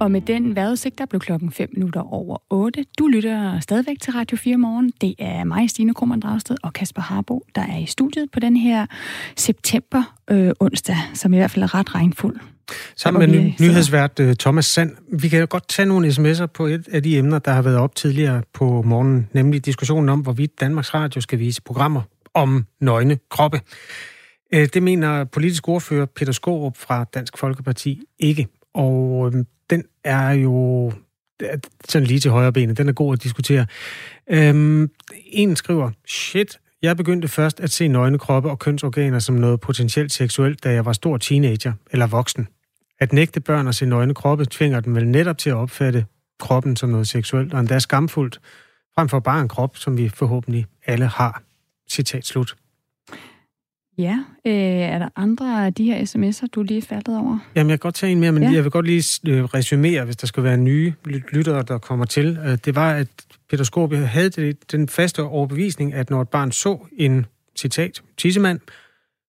Og med den vejrudsigt, der blev klokken 5 minutter over 8. Du lytter stadigvæk til Radio 4 morgen. Det er mig, Stine Krummernd Dragsted og Kasper Harbo, der er i studiet på den her september øh, onsdag, som i hvert fald er ret regnfuld. Sammen med ny- nyhedsvært uh, Thomas Sand. Vi kan jo godt tage nogle sms'er på et af de emner, der har været op tidligere på morgenen, nemlig diskussionen om, hvorvidt Danmarks Radio skal vise programmer om nøgne kroppe. Uh, det mener politisk ordfører Peter Skorup fra Dansk Folkeparti ikke. Og øh, den er jo sådan lige til højre benet. Den er god at diskutere. Øhm, en skriver, shit, jeg begyndte først at se nøgne kroppe og kønsorganer som noget potentielt seksuelt, da jeg var stor teenager eller voksen. At nægte børn at se nøgne kroppe tvinger dem vel netop til at opfatte kroppen som noget seksuelt, og endda skamfuldt, frem for bare en krop, som vi forhåbentlig alle har. Citat slut. Ja, øh, er der andre af de her sms'er, du lige faldet over? Jamen, jeg kan godt tage en mere, men ja. jeg vil godt lige øh, resumere, hvis der skal være nye lyttere, der kommer til. Øh, det var, at Peter Skorp havde det, den faste overbevisning, at når et barn så en, citat, tissemand,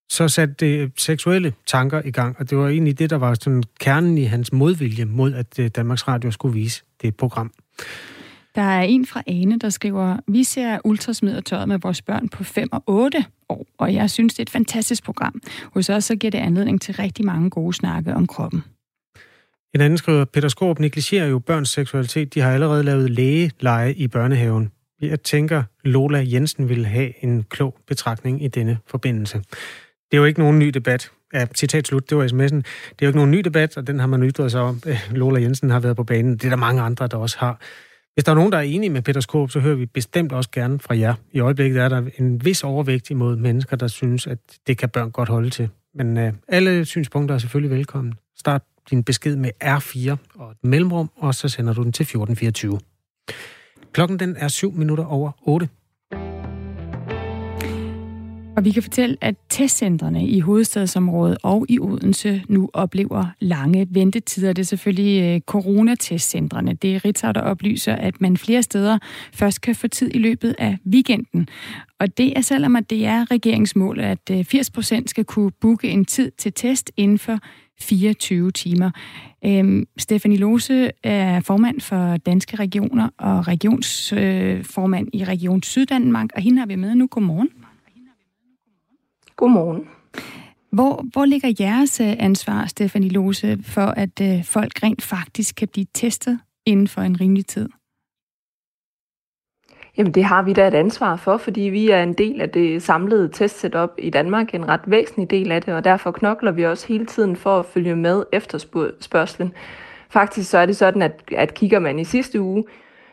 så satte det seksuelle tanker i gang, og det var egentlig det, der var sådan kernen i hans modvilje mod, at øh, Danmarks Radio skulle vise det program. Der er en fra Ane, der skriver, vi ser ultrasmidertøjet med vores børn på 5 og 8 år, og jeg synes, det er et fantastisk program. Hos os så giver det anledning til rigtig mange gode snakke om kroppen. En anden skriver, Peter Skorp negligerer jo børns seksualitet. De har allerede lavet lægeleje i børnehaven. Jeg tænker, Lola Jensen vil have en klog betragtning i denne forbindelse. Det er jo ikke nogen ny debat. Ja, citat slut, det var sms'en. Det er jo ikke nogen ny debat, og den har man ytret sig om. Lola Jensen har været på banen. Det er der mange andre, der også har. Hvis der er nogen, der er enige med Peter Skåb, så hører vi bestemt også gerne fra jer. I øjeblikket er der en vis overvægt imod mennesker, der synes, at det kan børn godt holde til. Men øh, alle synspunkter er selvfølgelig velkommen. Start din besked med R4 og et mellemrum, og så sender du den til 1424. Klokken den er 7 minutter over 8. Og vi kan fortælle, at testcentrene i hovedstadsområdet og i Odense nu oplever lange ventetider. Det er selvfølgelig øh, coronatestcentrene. Det er Ritzau, der oplyser, at man flere steder først kan få tid i løbet af weekenden. Og det er selvom, at det er regeringsmål, at øh, 80 procent skal kunne booke en tid til test inden for 24 timer. Øhm, Stefanie Lose er formand for Danske Regioner og regionsformand øh, i Region Syddanmark, og hende har vi med nu. Godmorgen. Godmorgen. Hvor, hvor ligger jeres øh, ansvar, Stefanie Lose, for at øh, folk rent faktisk kan blive testet inden for en rimelig tid? Jamen det har vi da et ansvar for, fordi vi er en del af det samlede testsetup i Danmark, en ret væsentlig del af det, og derfor knokler vi også hele tiden for at følge med efterspørgselen. Faktisk så er det sådan, at, at kigger man i sidste uge,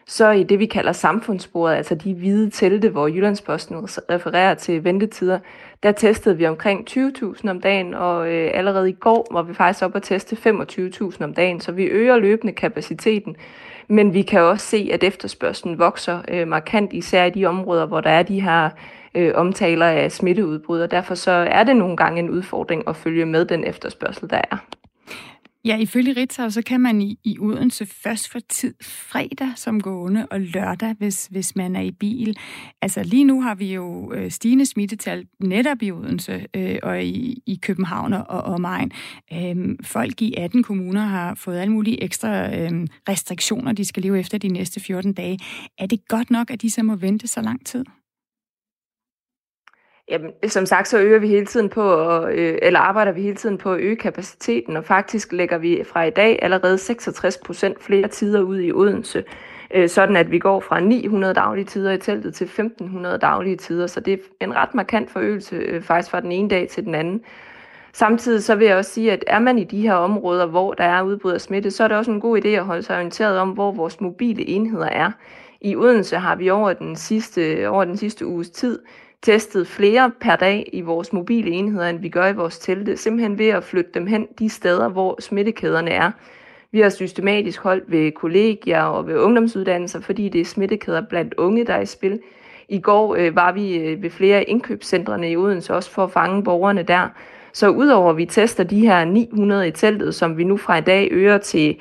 så i det, vi kalder samfundssporet, altså de hvide telte, hvor Jyllandsposten refererer til ventetider, der testede vi omkring 20.000 om dagen, og øh, allerede i går var vi faktisk op at teste 25.000 om dagen, så vi øger løbende kapaciteten. Men vi kan også se, at efterspørgselen vokser øh, markant, især i de områder, hvor der er de her øh, omtaler af smitteudbrud, og derfor så er det nogle gange en udfordring at følge med den efterspørgsel, der er. Ja, ifølge Ritzau, så kan man i, i Odense først få tid fredag som gående og lørdag, hvis, hvis man er i bil. Altså lige nu har vi jo øh, stigende smittetal netop i Odense øh, og i, i København og, og omegn. Øh, folk i 18 kommuner har fået alle mulige ekstra øh, restriktioner, de skal leve efter de næste 14 dage. Er det godt nok, at de så må vente så lang tid? Jamen, som sagt, så øger vi hele tiden på, øh, eller arbejder vi hele tiden på at øge kapaciteten, og faktisk lægger vi fra i dag allerede 66 procent flere tider ud i Odense, øh, sådan at vi går fra 900 daglige tider i teltet til 1500 daglige tider, så det er en ret markant forøgelse øh, faktisk fra den ene dag til den anden. Samtidig så vil jeg også sige, at er man i de her områder, hvor der er udbrud af smitte, så er det også en god idé at holde sig orienteret om, hvor vores mobile enheder er. I Odense har vi over den sidste, over den sidste uges tid testet flere per dag i vores mobile enheder, end vi gør i vores telte, simpelthen ved at flytte dem hen de steder, hvor smittekæderne er. Vi har systematisk holdt ved kollegier og ved ungdomsuddannelser, fordi det er smittekæder blandt unge, der er i spil. I går øh, var vi øh, ved flere indkøbscentrene i Odense også for at fange borgerne der. Så udover at vi tester de her 900 i teltet, som vi nu fra i dag øger til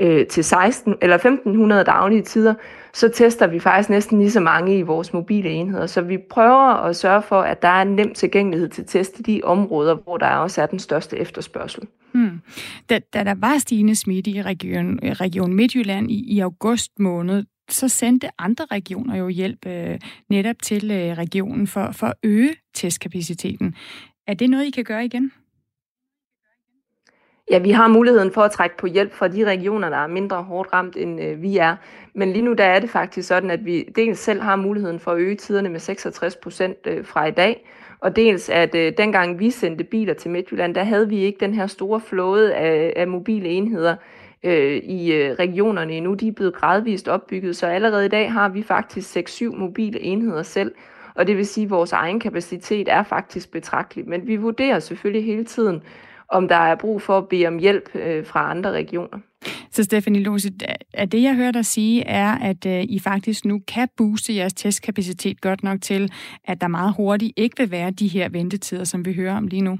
øh, til 16 eller 1500 daglige tider, så tester vi faktisk næsten lige så mange i vores mobile enheder. Så vi prøver at sørge for, at der er en nem tilgængelighed til test i de områder, hvor der også er den største efterspørgsel. Hmm. Da, da der var stigende smitte i region, region Midtjylland i, i august måned, så sendte andre regioner jo hjælp øh, netop til øh, regionen for, for at øge testkapaciteten. Er det noget, I kan gøre igen? Ja, vi har muligheden for at trække på hjælp fra de regioner, der er mindre hårdt ramt, end øh, vi er. Men lige nu der er det faktisk sådan, at vi dels selv har muligheden for at øge tiderne med 66 procent øh, fra i dag, og dels at øh, dengang vi sendte biler til Midtjylland, der havde vi ikke den her store flåde af, af mobile enheder øh, i øh, regionerne endnu. De er blevet gradvist opbygget, så allerede i dag har vi faktisk 6-7 mobile enheder selv, og det vil sige, at vores egen kapacitet er faktisk betragtelig. Men vi vurderer selvfølgelig hele tiden, om der er brug for at bede om hjælp øh, fra andre regioner. Så Stefanie Lose, er det, jeg hører dig sige, er, at øh, I faktisk nu kan booste jeres testkapacitet godt nok til, at der meget hurtigt ikke vil være de her ventetider, som vi hører om lige nu?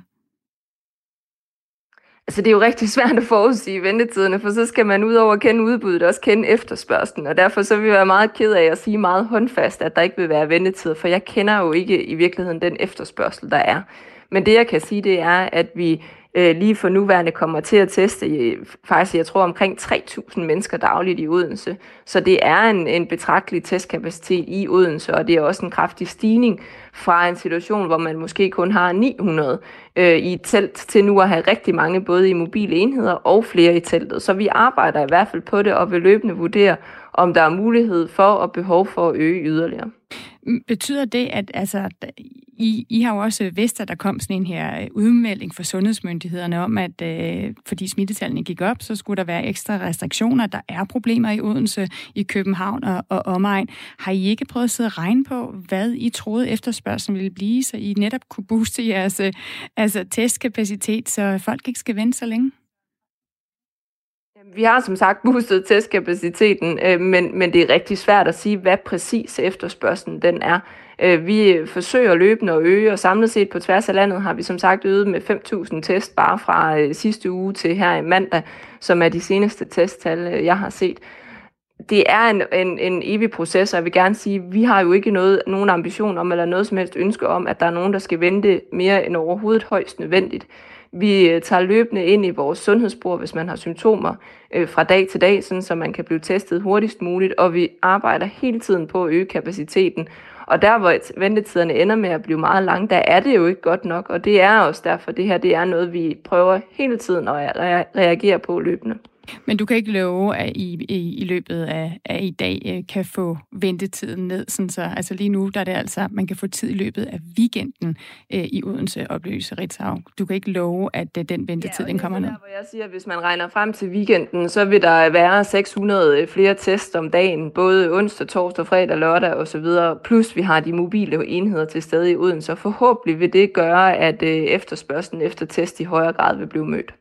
Altså det er jo rigtig svært at forudsige ventetiderne, for så skal man ud over at kende udbuddet også kende efterspørgselen, og derfor så vil jeg være meget ked af at sige meget håndfast, at der ikke vil være ventetider, for jeg kender jo ikke i virkeligheden den efterspørgsel, der er. Men det jeg kan sige, det er, at vi øh, lige for nuværende kommer til at teste faktisk, jeg tror, omkring 3.000 mennesker dagligt i Odense. Så det er en, en betragtelig testkapacitet i Odense, og det er også en kraftig stigning fra en situation, hvor man måske kun har 900 øh, i et telt, til nu at have rigtig mange både i mobile enheder og flere i teltet. Så vi arbejder i hvert fald på det og vil løbende vurdere, om der er mulighed for og behov for at øge yderligere. Mm, betyder det, at altså, øh, I, I har jo også vidst, at der kom sådan en her øh, udmelding fra sundhedsmyndighederne om, at øh, fordi smittetallene gik op, så skulle der være ekstra restriktioner. Der er problemer i Odense, i København og, og omegn. Har I ikke prøvet at sidde og regne på, hvad I troede efterspørgselen ville blive, så I netop kunne booste jeres øh, altså, testkapacitet, så folk ikke skal vente så længe? Vi har som sagt boostet testkapaciteten, øh, men, men det er rigtig svært at sige, hvad præcis efterspørgselen den er. Øh, vi forsøger løbende at øge, og samlet set på tværs af landet har vi som sagt øget med 5.000 test bare fra øh, sidste uge til her i mandag, som er de seneste testtal, øh, jeg har set. Det er en, en, en evig proces, og jeg vil gerne sige, at vi har jo ikke noget, nogen ambition om, eller noget som helst ønske om, at der er nogen, der skal vente mere end overhovedet højst nødvendigt. Vi øh, tager løbende ind i vores sundhedsspor, hvis man har symptomer øh, fra dag til dag, sådan så man kan blive testet hurtigst muligt, og vi arbejder hele tiden på at øge kapaciteten. Og der, hvor ventetiderne ender med at blive meget lange, der er det jo ikke godt nok, og det er også derfor, det her det er noget, vi prøver hele tiden at reagere på løbende. Men du kan ikke love, at I i, i løbet af, af i dag øh, kan få ventetiden ned. Sådan så, altså lige nu der er det altså, man kan få tid i løbet af weekenden øh, i Odense oplyse Ritzau. Du kan ikke love, at øh, den ventetid ja, den kommer ned. Der, hvor jeg siger, at hvis man regner frem til weekenden, så vil der være 600 øh, flere tests om dagen, både onsdag, torsdag, fredag, lørdag osv. Plus vi har de mobile enheder til stede i Odense, så forhåbentlig vil det gøre, at efterspørgselen efter test i højere grad vil blive mødt.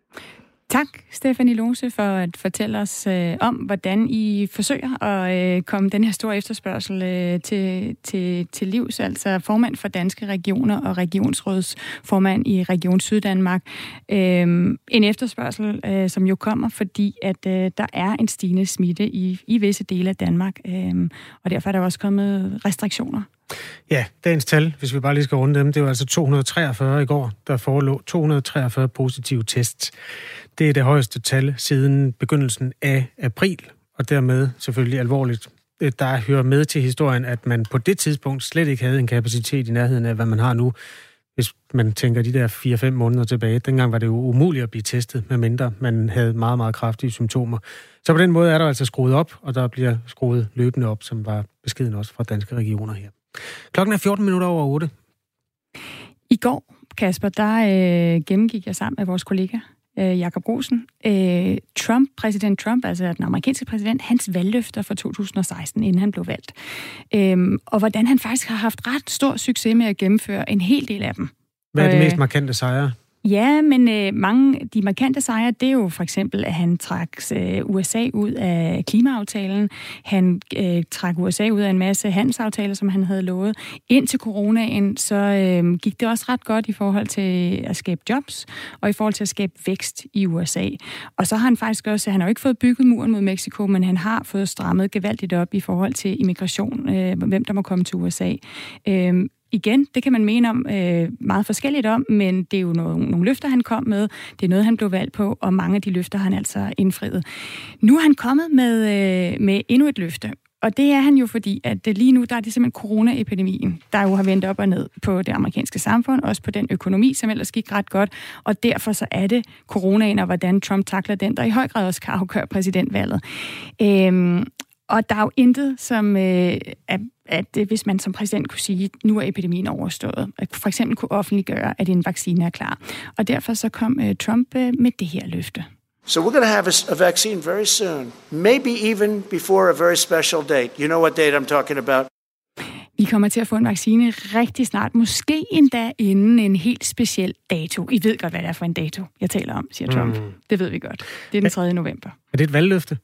Tak, Stefanie Lose, for at fortælle os øh, om, hvordan I forsøger at øh, komme den her store efterspørgsel øh, til, til, til livs. Altså formand for Danske Regioner og regionsrådsformand i Region Syddanmark. Øh, en efterspørgsel, øh, som jo kommer, fordi at øh, der er en stigende smitte i, i visse dele af Danmark. Øh, og derfor er der også kommet restriktioner Ja, dagens tal, hvis vi bare lige skal runde dem, det var altså 243 i går, der forelå 243 positive tests. Det er det højeste tal siden begyndelsen af april, og dermed selvfølgelig alvorligt. Øh, der hører med til historien, at man på det tidspunkt slet ikke havde en kapacitet i nærheden af, hvad man har nu. Hvis man tænker de der 4-5 måneder tilbage, dengang var det jo umuligt at blive testet, medmindre man havde meget, meget kraftige symptomer. Så på den måde er der altså skruet op, og der bliver skruet løbende op, som var beskeden også fra danske regioner her. Klokken er 14 minutter over 8. I går, Kasper, der øh, gennemgik jeg sammen med vores kollega, øh, Jakob Rosen, øh, Trump, præsident Trump, altså den amerikanske præsident, hans valgløfter for 2016, inden han blev valgt. Øh, og hvordan han faktisk har haft ret stor succes med at gennemføre en hel del af dem. Hvad er de øh, mest markante sejre? Ja, men øh, mange de markante sejre, det er jo for eksempel, at han trak øh, USA ud af klimaaftalen. Han øh, trak USA ud af en masse handelsaftaler, som han havde lovet. Indtil coronaen, så øh, gik det også ret godt i forhold til at skabe jobs, og i forhold til at skabe vækst i USA. Og så har han faktisk også, han har jo ikke fået bygget muren mod Mexico, men han har fået strammet gevaldigt op i forhold til immigration, øh, hvem der må komme til USA. Øh, igen, det kan man mene om øh, meget forskelligt om, men det er jo nogle, nogle løfter, han kom med. Det er noget, han blev valgt på, og mange af de løfter han altså indfriet. Nu er han kommet med, øh, med endnu et løfte, og det er han jo fordi, at øh, lige nu der er det simpelthen coronaepidemien, der jo har vendt op og ned på det amerikanske samfund, også på den økonomi, som ellers gik ret godt. Og derfor så er det coronaen, og hvordan Trump takler den, der i høj grad også kan afgøre præsidentvalget. Øhm, og der er jo intet, som øh, er at øh, hvis man som præsident kunne sige, at nu er epidemien overstået, at for eksempel kunne offentliggøre, at en vaccine er klar. Og derfor så kom øh, Trump øh, med det her løfte. So we're going to have a, a vaccine very soon, maybe even before a very special date. You know what date I'm talking about? Vi kommer til at få en vaccine rigtig snart, måske endda inden en helt speciel dato. I ved godt, hvad det er for en dato, jeg taler om, siger Trump. Mm. Det ved vi godt. Det er den 3. november. Er det et valgløfte?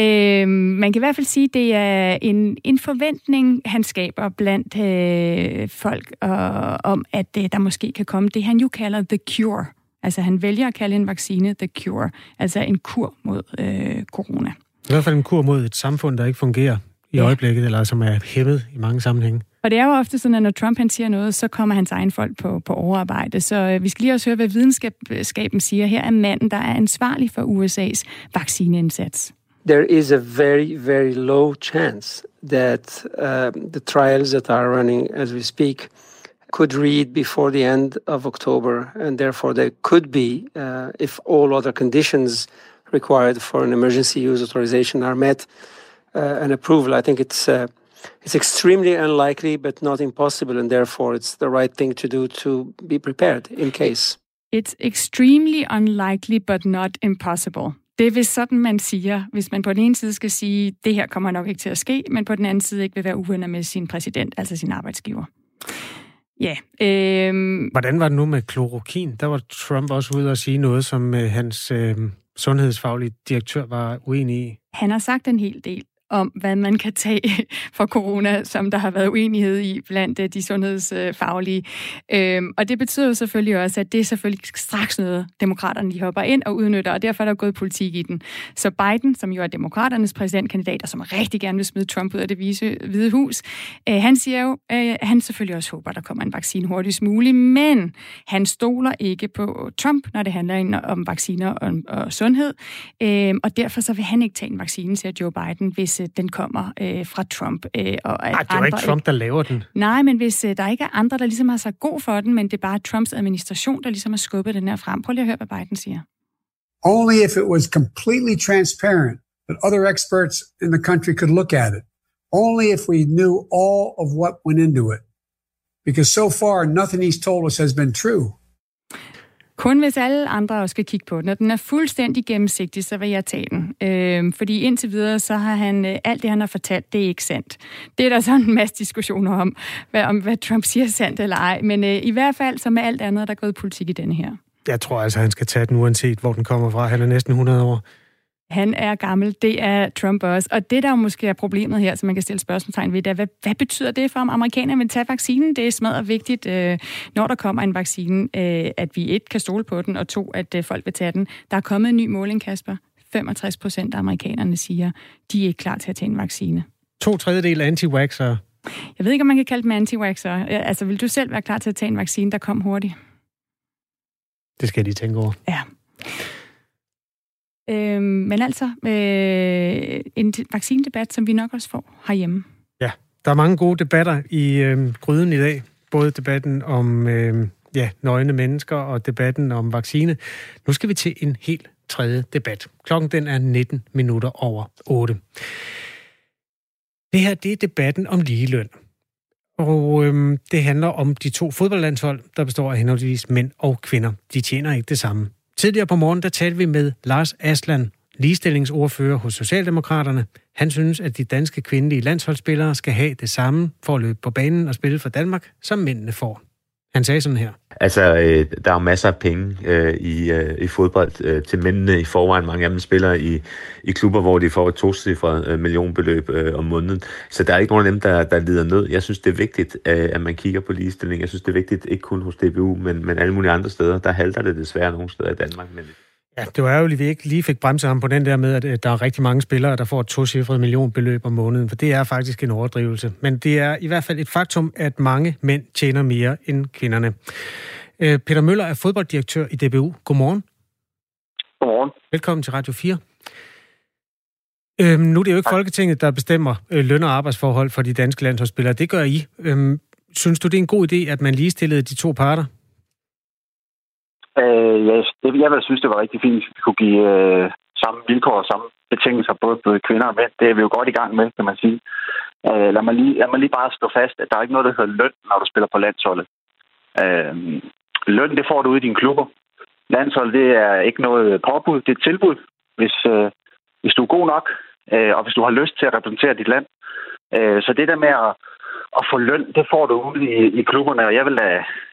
Øh, man kan i hvert fald sige, at det er en, en forventning, han skaber blandt øh, folk og, om, at øh, der måske kan komme det, han jo kalder the cure. Altså han vælger at kalde en vaccine the cure, altså en kur mod øh, corona. I hvert fald en kur mod et samfund, der ikke fungerer i ja. øjeblikket, eller som er hæmmet i mange sammenhænge. Og det er jo ofte sådan, at når Trump han siger noget, så kommer hans egen folk på, på overarbejde. Så øh, vi skal lige også høre, hvad videnskaben siger. Her er manden, der er ansvarlig for USA's vaccineindsats. There is a very, very low chance that uh, the trials that are running as we speak could read before the end of October, and therefore there could be, uh, if all other conditions required for an emergency use authorization are met, uh, an approval. I think it's uh, it's extremely unlikely, but not impossible, and therefore it's the right thing to do to be prepared in case. It's extremely unlikely, but not impossible. Det er vist sådan, man siger, hvis man på den ene side skal sige, det her kommer nok ikke til at ske, men på den anden side ikke vil være uvenner med sin præsident, altså sin arbejdsgiver. Ja. Øh... Hvordan var det nu med klorokin? Der var Trump også ude og sige noget, som øh, hans øh, sundhedsfaglige direktør var uenig i. Han har sagt en hel del om, hvad man kan tage for corona, som der har været uenighed i blandt øh, de sundhedsfaglige. Øhm, og det betyder jo selvfølgelig også, at det er selvfølgelig straks noget, demokraterne de hopper ind og udnytter, og derfor er der gået politik i den. Så Biden, som jo er demokraternes præsidentkandidat, og som rigtig gerne vil smide Trump ud af det vise, hvide hus, øh, han siger jo, øh, han selvfølgelig også håber, der kommer en vaccine hurtigst muligt, men han stoler ikke på Trump, når det handler om vacciner og, og sundhed, øh, og derfor så vil han ikke tage en vaccine, siger Joe Biden, hvis hvis øh, den kommer øh, fra Trump. Øh, og at Ej, det er ikke Trump, der laver den. Nej, men hvis øh, der ikke er andre, der ligesom har sagt god for den, men det er bare Trumps administration, der ligesom har skubbet den her frem. Prøv lige at høre, hvad Biden siger. Only if it was completely transparent that other experts in the country could look at it. Only if we knew all of what went into it. Because so far, nothing he's told us has been true. Kun hvis alle andre også skal kigge på den, Når den er fuldstændig gennemsigtig, så vil jeg tage den. Øh, fordi indtil videre, så har han, øh, alt det han har fortalt, det er ikke sandt. Det er der sådan en masse diskussioner om, hvad, om hvad Trump siger sandt eller ej. Men øh, i hvert fald, som med alt andet, der er gået politik i denne her. Jeg tror altså, han skal tage den uanset, hvor den kommer fra. Han er næsten 100 år. Han er gammel, det er Trump også. Og det, der måske er problemet her, som man kan stille spørgsmålstegn ved, det er, hvad, hvad betyder det for, om amerikanerne vil tage vaccinen? Det er smadret vigtigt, øh, når der kommer en vaccine, øh, at vi et kan stole på den, og to, at øh, folk vil tage den. Der er kommet en ny måling, Kasper. 65 procent af amerikanerne siger, de er ikke klar til at tage en vaccine. To tredjedel anti-vaxxere. Jeg ved ikke, om man kan kalde dem anti-vaxxere. Altså, vil du selv være klar til at tage en vaccine, der kom hurtigt? Det skal de tænke over. Ja. Øh, men altså, øh, en vaccinedebat, som vi nok også får herhjemme. Ja, der er mange gode debatter i øh, gryden i dag. Både debatten om øh, ja, nøgne mennesker og debatten om vaccine. Nu skal vi til en helt tredje debat. Klokken den er 19 minutter over 8. Det her, det er debatten om ligeløn. Og øhm, det handler om de to fodboldlandshold, der består af henholdsvis mænd og kvinder. De tjener ikke det samme. Tidligere på morgen, der talte vi med Lars Aslan, ligestillingsordfører hos Socialdemokraterne. Han synes, at de danske kvindelige landsholdsspillere skal have det samme for at løbe på banen og spille for Danmark, som mændene får. Han sagde sådan her. Altså, øh, der er masser af penge øh, i, øh, i fodbold øh, til mændene i forvejen. Mange af dem spiller i, i klubber, hvor de får et tocifret øh, millionbeløb øh, om måneden. Så der er ikke nogen af dem, der, der lider nød. Jeg synes, det er vigtigt, øh, at man kigger på ligestilling. Jeg synes, det er vigtigt, ikke kun hos DBU, men, men alle mulige andre steder. Der halter det desværre nogle steder i Danmark. Men Ja, det var ærgerligt, at vi ikke lige fik bremset ham på den der med, at der er rigtig mange spillere, der får et tocifret millionbeløb om måneden, for det er faktisk en overdrivelse. Men det er i hvert fald et faktum, at mange mænd tjener mere end kvinderne. Øh, Peter Møller er fodbolddirektør i DBU. Godmorgen. Godmorgen. Velkommen til Radio 4. Øhm, nu er det jo ikke Folketinget, der bestemmer øh, løn- og arbejdsforhold for de danske landsholdsspillere. Det gør I. Øhm, synes du, det er en god idé, at man ligestillede de to parter? Øh, ja, det, jeg ville synes, det var rigtig fint, hvis vi kunne give øh, samme vilkår og samme betingelser, både for kvinder og mænd. Det er vi jo godt i gang med, kan man sige. Øh, lad, mig lige, lad mig lige bare slå fast, at der er ikke noget, der hedder løn, når du spiller på landsholdet. Øh, løn, det får du ud i dine klubber. Landshold, det er ikke noget påbud, det er et tilbud. Hvis, øh, hvis du er god nok, øh, og hvis du har lyst til at repræsentere dit land. Øh, så det der med at at få løn, det får du ude i, i klubberne, og jeg vil da,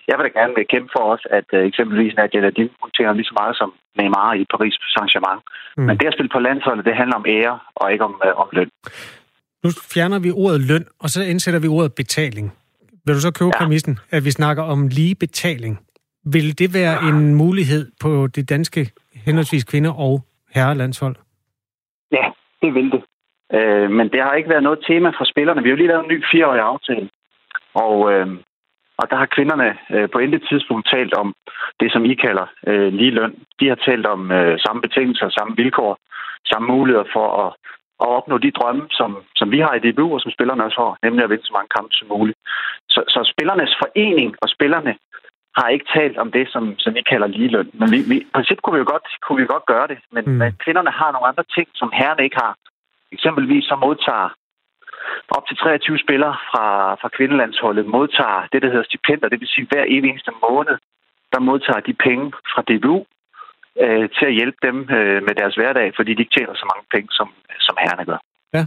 jeg vil da gerne kæmpe for os, at uh, eksempelvis Nadia Nadim, hun tjener lige så meget som Neymar i Paris Saint-Germain. Mm. Men det at spille på landsholdet, det handler om ære, og ikke om, uh, om løn. Nu fjerner vi ordet løn, og så indsætter vi ordet betaling. Vil du så købe ja. præmissen, at vi snakker om lige betaling? Vil det være ja. en mulighed på det danske henholdsvis kvinder- og herrelandshold? Ja, det vil det. Øh, men det har ikke været noget tema for spillerne. Vi har jo lige lavet en ny fireårig aftale. Og, øh, og der har kvinderne øh, på intet tidspunkt talt om det, som I kalder øh, lige løn. De har talt om øh, samme betingelser, samme vilkår, samme muligheder for at, at opnå de drømme, som, som vi har i DBU, og som spillerne også har, nemlig at vinde så mange kampe som muligt. Så, så spillernes forening og spillerne har ikke talt om det, som, som vi kalder ligeløn. Men vi, vi, i princippet kunne vi jo godt, kunne vi godt gøre det, men, mm. men kvinderne har nogle andre ting, som herrerne ikke har. Eksempelvis så modtager op til 23 spillere fra, fra kvindelandsholdet modtager det, der hedder stipendier. Det vil sige, hver eneste måned, der modtager de penge fra DBU øh, til at hjælpe dem øh, med deres hverdag, fordi de ikke tjener så mange penge, som, som herrerne gør. Ja.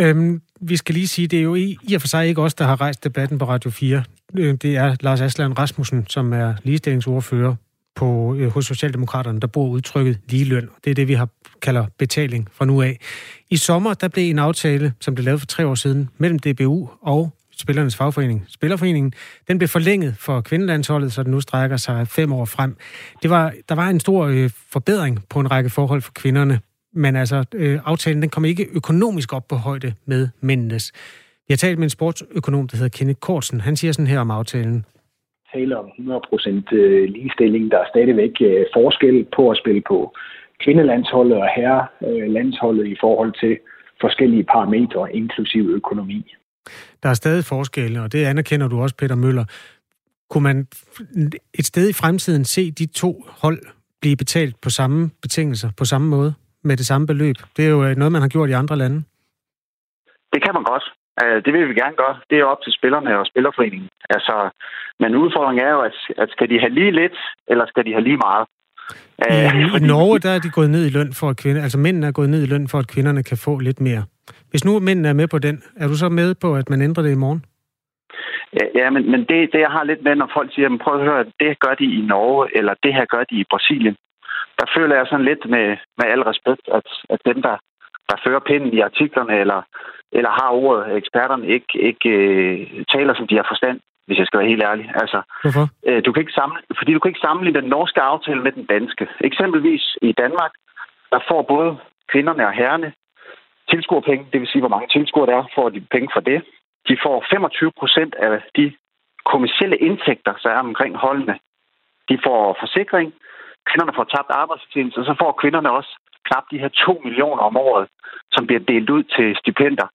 Øhm, vi skal lige sige, det er jo i, i og for sig ikke os, der har rejst debatten på Radio 4. Øh, det er Lars Aslan Rasmussen, som er ligestillingsordfører på, øh, hos Socialdemokraterne, der bor udtrykket ligeløn. Det er det, vi har kalder betaling fra nu af. I sommer, der blev en aftale, som blev lavet for tre år siden, mellem DBU og Spillernes Fagforening, Spillerforeningen, den blev forlænget for kvindelandsholdet, så den nu strækker sig fem år frem. Det var, der var en stor øh, forbedring på en række forhold for kvinderne, men altså, øh, aftalen den kom ikke økonomisk op på højde med mændenes. Jeg har talt med en sportsøkonom, der hedder Kenneth Kortsen. Han siger sådan her om aftalen tale om 100% øh, ligestilling. Der er stadigvæk øh, forskel på at spille på kvindelandsholdet og herrelandsholdet i forhold til forskellige parametre, inklusiv økonomi. Der er stadig forskelle, og det anerkender du også, Peter Møller. Kunne man et sted i fremtiden se de to hold blive betalt på samme betingelser, på samme måde, med det samme beløb? Det er jo øh, noget, man har gjort i andre lande. Det kan man godt. Det vil vi gerne gøre. Det er op til spillerne og spillerforeningen. Altså, men udfordringen er jo, at, at skal de have lige lidt, eller skal de have lige meget? I, I Norge der er de gået ned i løn for at kvinder, altså mændene er gået ned i løn for, at kvinderne kan få lidt mere. Hvis nu mændene er med på den, er du så med på, at man ændrer det i morgen? Ja, ja men, men det, det, jeg har lidt med, når folk siger, men prøv at høre, det gør de i Norge, eller det her gør de i Brasilien. Der føler jeg sådan lidt med, med al respekt, at, at dem, der, der fører pinden i artiklerne, eller, eller har ordet, eksperterne, ikke, ikke øh, taler, som de har forstand hvis jeg skal være helt ærlig. Altså, Hvorfor? Øh, du kan ikke samle, fordi du kan ikke sammenligne den norske aftale med den danske. Eksempelvis i Danmark, der får både kvinderne og herrene tilskuerpenge, det vil sige, hvor mange tilskuere der er, får de penge for det. De får 25 procent af de kommersielle indtægter, der er omkring holdene. De får forsikring, kvinderne får tabt arbejdsfortjeneste, og så får kvinderne også knap de her 2 millioner om året, som bliver delt ud til stipendier.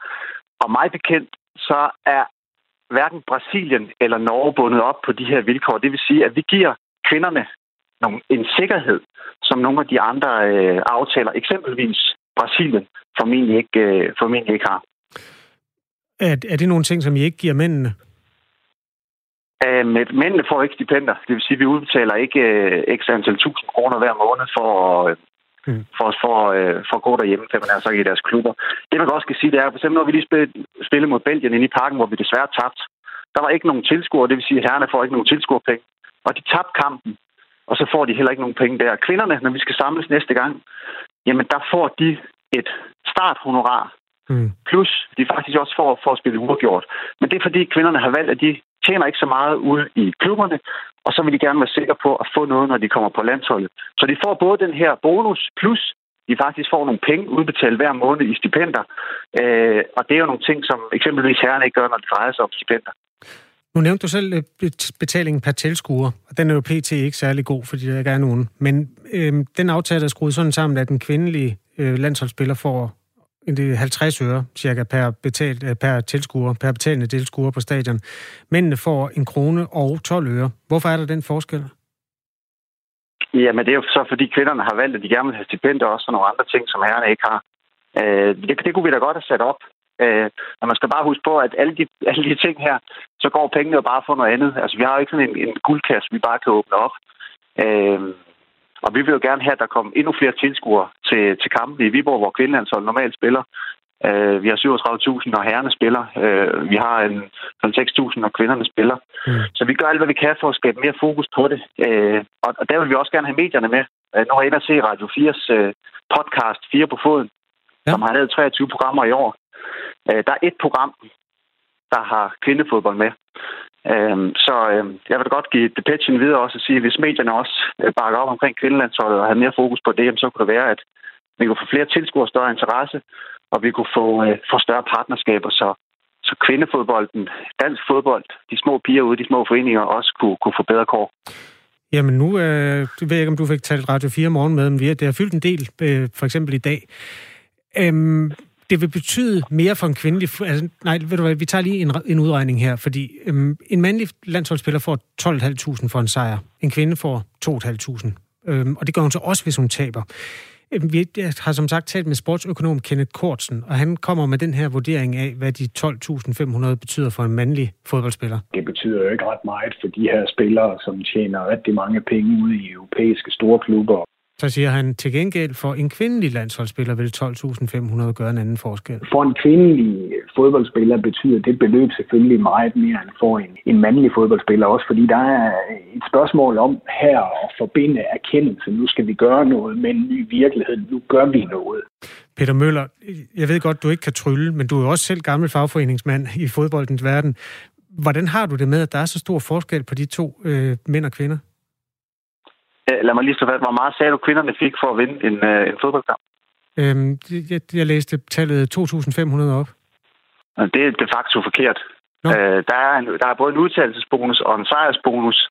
Og mig bekendt, så er hverken Brasilien eller Norge bundet op på de her vilkår. Det vil sige, at vi giver kvinderne en sikkerhed, som nogle af de andre øh, aftaler, eksempelvis Brasilien, formentlig ikke, øh, formentlig ikke har. Er, er det nogle ting, som I ikke giver mændene? Øh, mændene får ikke stipender. Det vil sige, at vi udbetaler ikke øh, ekstra antal tusind kroner hver måned for mm. for, for, øh, for at gå derhjemme, kan man altså i deres klubber. Det, man også skal sige, det er, for eksempel, når vi lige spillede, spillede mod Belgien inde i parken, hvor vi desværre tabte, Der var ikke nogen tilskuere, det vil sige, at herrerne får ikke nogen tilskuerpenge. Og de tabte kampen, og så får de heller ikke nogen penge der. Kvinderne, når vi skal samles næste gang, jamen der får de et starthonorar, mm. plus de faktisk også får for at spille uafgjort. Men det er fordi kvinderne har valgt, at de tjener ikke så meget ude i klubberne, og så vil de gerne være sikre på at få noget, når de kommer på landsholdet. Så de får både den her bonus, plus de faktisk får nogle penge udbetalt hver måned i stipender. Øh, og det er jo nogle ting, som eksempelvis herrerne ikke gør, når det drejer sig om stipender. Nu nævnte du selv øh, betalingen per tilskuer, og den er jo pt. ikke særlig god, fordi der ikke er nogen. Men øh, den aftale er skruet sådan sammen, at den kvindelige øh, landsholdsspiller får det 50 øre cirka per, betalt, øh, per tilskuer, per betalende tilskuer på stadion. Mændene får en krone og 12 øre. Hvorfor er der den forskel? Jamen, det er jo så, fordi kvinderne har valgt, at de gerne vil have stipendier også og nogle andre ting, som herrerne ikke har. Øh, det, det kunne vi da godt have sat op. Øh, og man skal bare huske på, at alle de, alle de ting her, så går pengene jo bare for noget andet. Altså, vi har jo ikke sådan en, en guldkasse, vi bare kan åbne op. Øh, og vi vil jo gerne have, at der kommer endnu flere tilskuere til, til kampen i Viborg, hvor kvindelandshold normalt spiller. Uh, vi har 37.000, når herrerne spiller. Uh, vi har en, en 6.000, når kvinderne spiller. Mm. Så vi gør alt, hvad vi kan for at skabe mere fokus på det. Uh, og, og der vil vi også gerne have medierne med. Uh, nu har jeg inde se Radio 4's uh, podcast 4 på foden, ja. som har lavet 23 programmer i år. Uh, der er et program, der har kvindefodbold med. Øhm, så øhm, jeg vil da godt give Depechen videre også og sige, at hvis medierne også øh, bakker op omkring kvindelandsholdet og har mere fokus på det, så kunne det være, at vi kunne få flere tilskuere, større interesse, og vi kunne få, øh, få større partnerskaber, så, så kvindefodbolden, dansk fodbold, de små piger ude, de små foreninger også kunne, kunne få bedre kår. Jamen nu øh, ved jeg ikke, om du fik talt Radio 4 morgen med, men det har fyldt en del, øh, for eksempel i dag. Øhm, det vil betyde mere for en kvindelig... Altså, nej, ved du hvad, vi tager lige en, en udregning her, fordi øhm, en mandlig landsholdsspiller får 12.500 for en sejr. En kvinde får 2.500. Øhm, og det gør hun så også, hvis hun taber. Øhm, vi har som sagt talt med sportsøkonom Kenneth Kortsen, og han kommer med den her vurdering af, hvad de 12.500 betyder for en mandlig fodboldspiller. Det betyder jo ikke ret meget for de her spillere, som tjener rigtig mange penge ude i europæiske store klubber. Så siger han, til gengæld for en kvindelig landsholdsspiller vil 12.500 gøre en anden forskel. For en kvindelig fodboldspiller betyder det beløb selvfølgelig meget mere end for en, en mandlig fodboldspiller. Også fordi der er et spørgsmål om her at forbinde erkendelse. Nu skal vi gøre noget med en ny virkelighed. Nu gør vi noget. Peter Møller, jeg ved godt, du ikke kan trylle, men du er også selv gammel fagforeningsmand i fodboldens verden. Hvordan har du det med, at der er så stor forskel på de to øh, mænd og kvinder? Lad mig lige så fast. Hvor meget sagde du, kvinderne fik for at vinde en, øh, en fodboldkamp? Øhm, jeg, jeg læste tallet 2.500 op. Det er de facto forkert. Øh, der, er en, der er både en udtalelsesbonus og en sejrsbonus,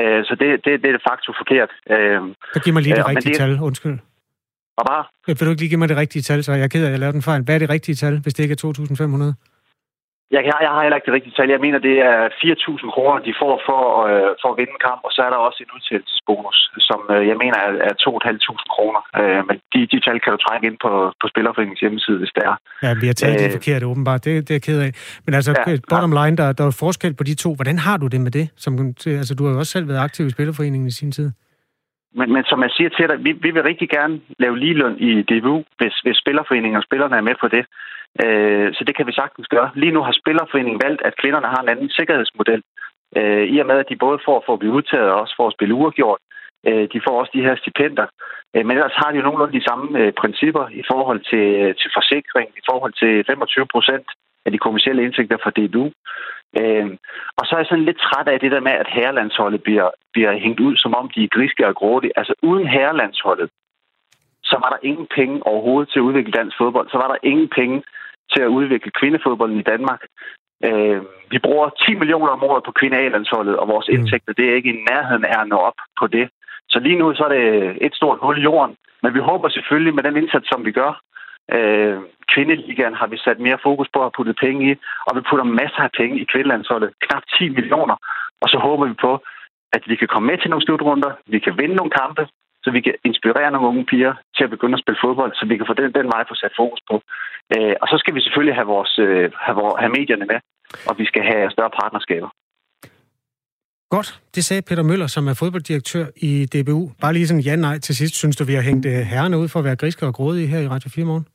øh, så det, det, det er de facto forkert. Øh, så giv mig lige det øh, rigtige det, tal, undskyld. Og bare? Vil du ikke lige give mig det rigtige tal, så jeg er ked af, at jeg lavede den fejl. Hvad er det rigtige tal, hvis det ikke er 2.500? Jeg, jeg, jeg har heller ikke det rigtige tal. Jeg mener, det er 4.000 kroner, de får for, øh, for at vinde en kamp, og så er der også en udtalelsesbonus, som øh, jeg mener er, er 2.500 kroner. Øh, men de, de tal kan du trække ind på, på Spillerforeningens hjemmeside, hvis det er. Ja, vi har taget øh, det forkert åbenbart. Det, det er jeg ked af. Men altså, ja, bottom line, der, der er forskel på de to. Hvordan har du det med det? Som, altså, du har jo også selv været aktiv i Spillerforeningen i sin tid. Men, men som jeg siger til dig, vi, vi vil rigtig gerne lave ligeløn i DBU, hvis, hvis Spillerforeningen og spillerne er med på det. Øh, så det kan vi sagtens gøre. Lige nu har Spillerforeningen valgt, at kvinderne har en anden sikkerhedsmodel. Øh, I og med, at de både får for at blive udtaget og også for at spille uafgjort. Øh, de får også de her stipender. Øh, men ellers har de jo nogenlunde de samme øh, principper i forhold til, øh, til forsikring, i forhold til 25 procent af de kommersielle indtægter fra DBU. Øh, og så er jeg sådan lidt træt af det der med, at herrelandsholdet bliver, bliver hængt ud, som om de er griske og grådige. Altså uden herrelandsholdet, så var der ingen penge overhovedet til at udvikle dansk fodbold. Så var der ingen penge til at udvikle kvindefodbolden i Danmark. Øh, vi bruger 10 millioner om året på kvindealandsholdet, og vores mm. indtægter, det er ikke i nærheden af at nå op på det. Så lige nu så er det et stort hul i jorden. Men vi håber selvfølgelig med den indsats, som vi gør, øh, kvindeligaen har vi sat mere fokus på at putte penge i, og vi putter masser af penge i kvindelandsholdet, knap 10 millioner. Og så håber vi på, at vi kan komme med til nogle slutrunder, vi kan vinde nogle kampe, så vi kan inspirere nogle unge piger til at begynde at spille fodbold, så vi kan få den, den vej få sat fokus på. Øh, og så skal vi selvfølgelig have, vores, øh, have, vores, have medierne med, og vi skal have større partnerskaber. Godt, det sagde Peter Møller, som er fodbolddirektør i DBU. Bare lige sådan ja-nej til sidst. Synes du, vi har hængt øh, herrerne ud for at være griske og grådige her i Radio 4 morgen?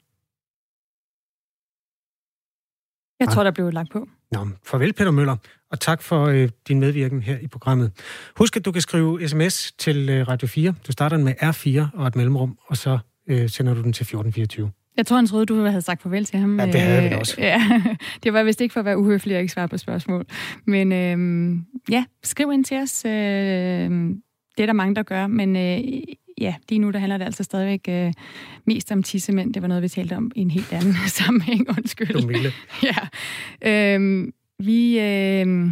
Jeg tror, der blev lagt på. Nå, farvel Peter Møller, og tak for øh, din medvirken her i programmet. Husk, at du kan skrive sms til øh, Radio 4. Du starter med R4 og et mellemrum, og så øh, sender du den til 1424. Jeg tror, han troede, du havde sagt farvel til ham. Ja, det havde vi også. Ja, det var vist ikke for at være uhøflig og ikke svare på spørgsmål. Men øh, ja, skriv ind til os. Øh, det er der mange, der gør, men øh, ja, lige nu der handler det altså stadigvæk øh, mest om tissemænd. Det var noget, vi talte om i en helt anden sammenhæng. Undskyld. Dumille. ja. Øh, vi... Øh,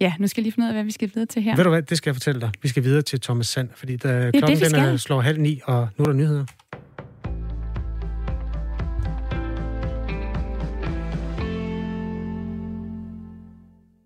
Ja, nu skal jeg lige finde ud af, hvad vi skal videre til her. Ved du hvad, det skal jeg fortælle dig. Vi skal videre til Thomas Sand, fordi der, klokken det, den er, slår halv ni, og nu er der nyheder.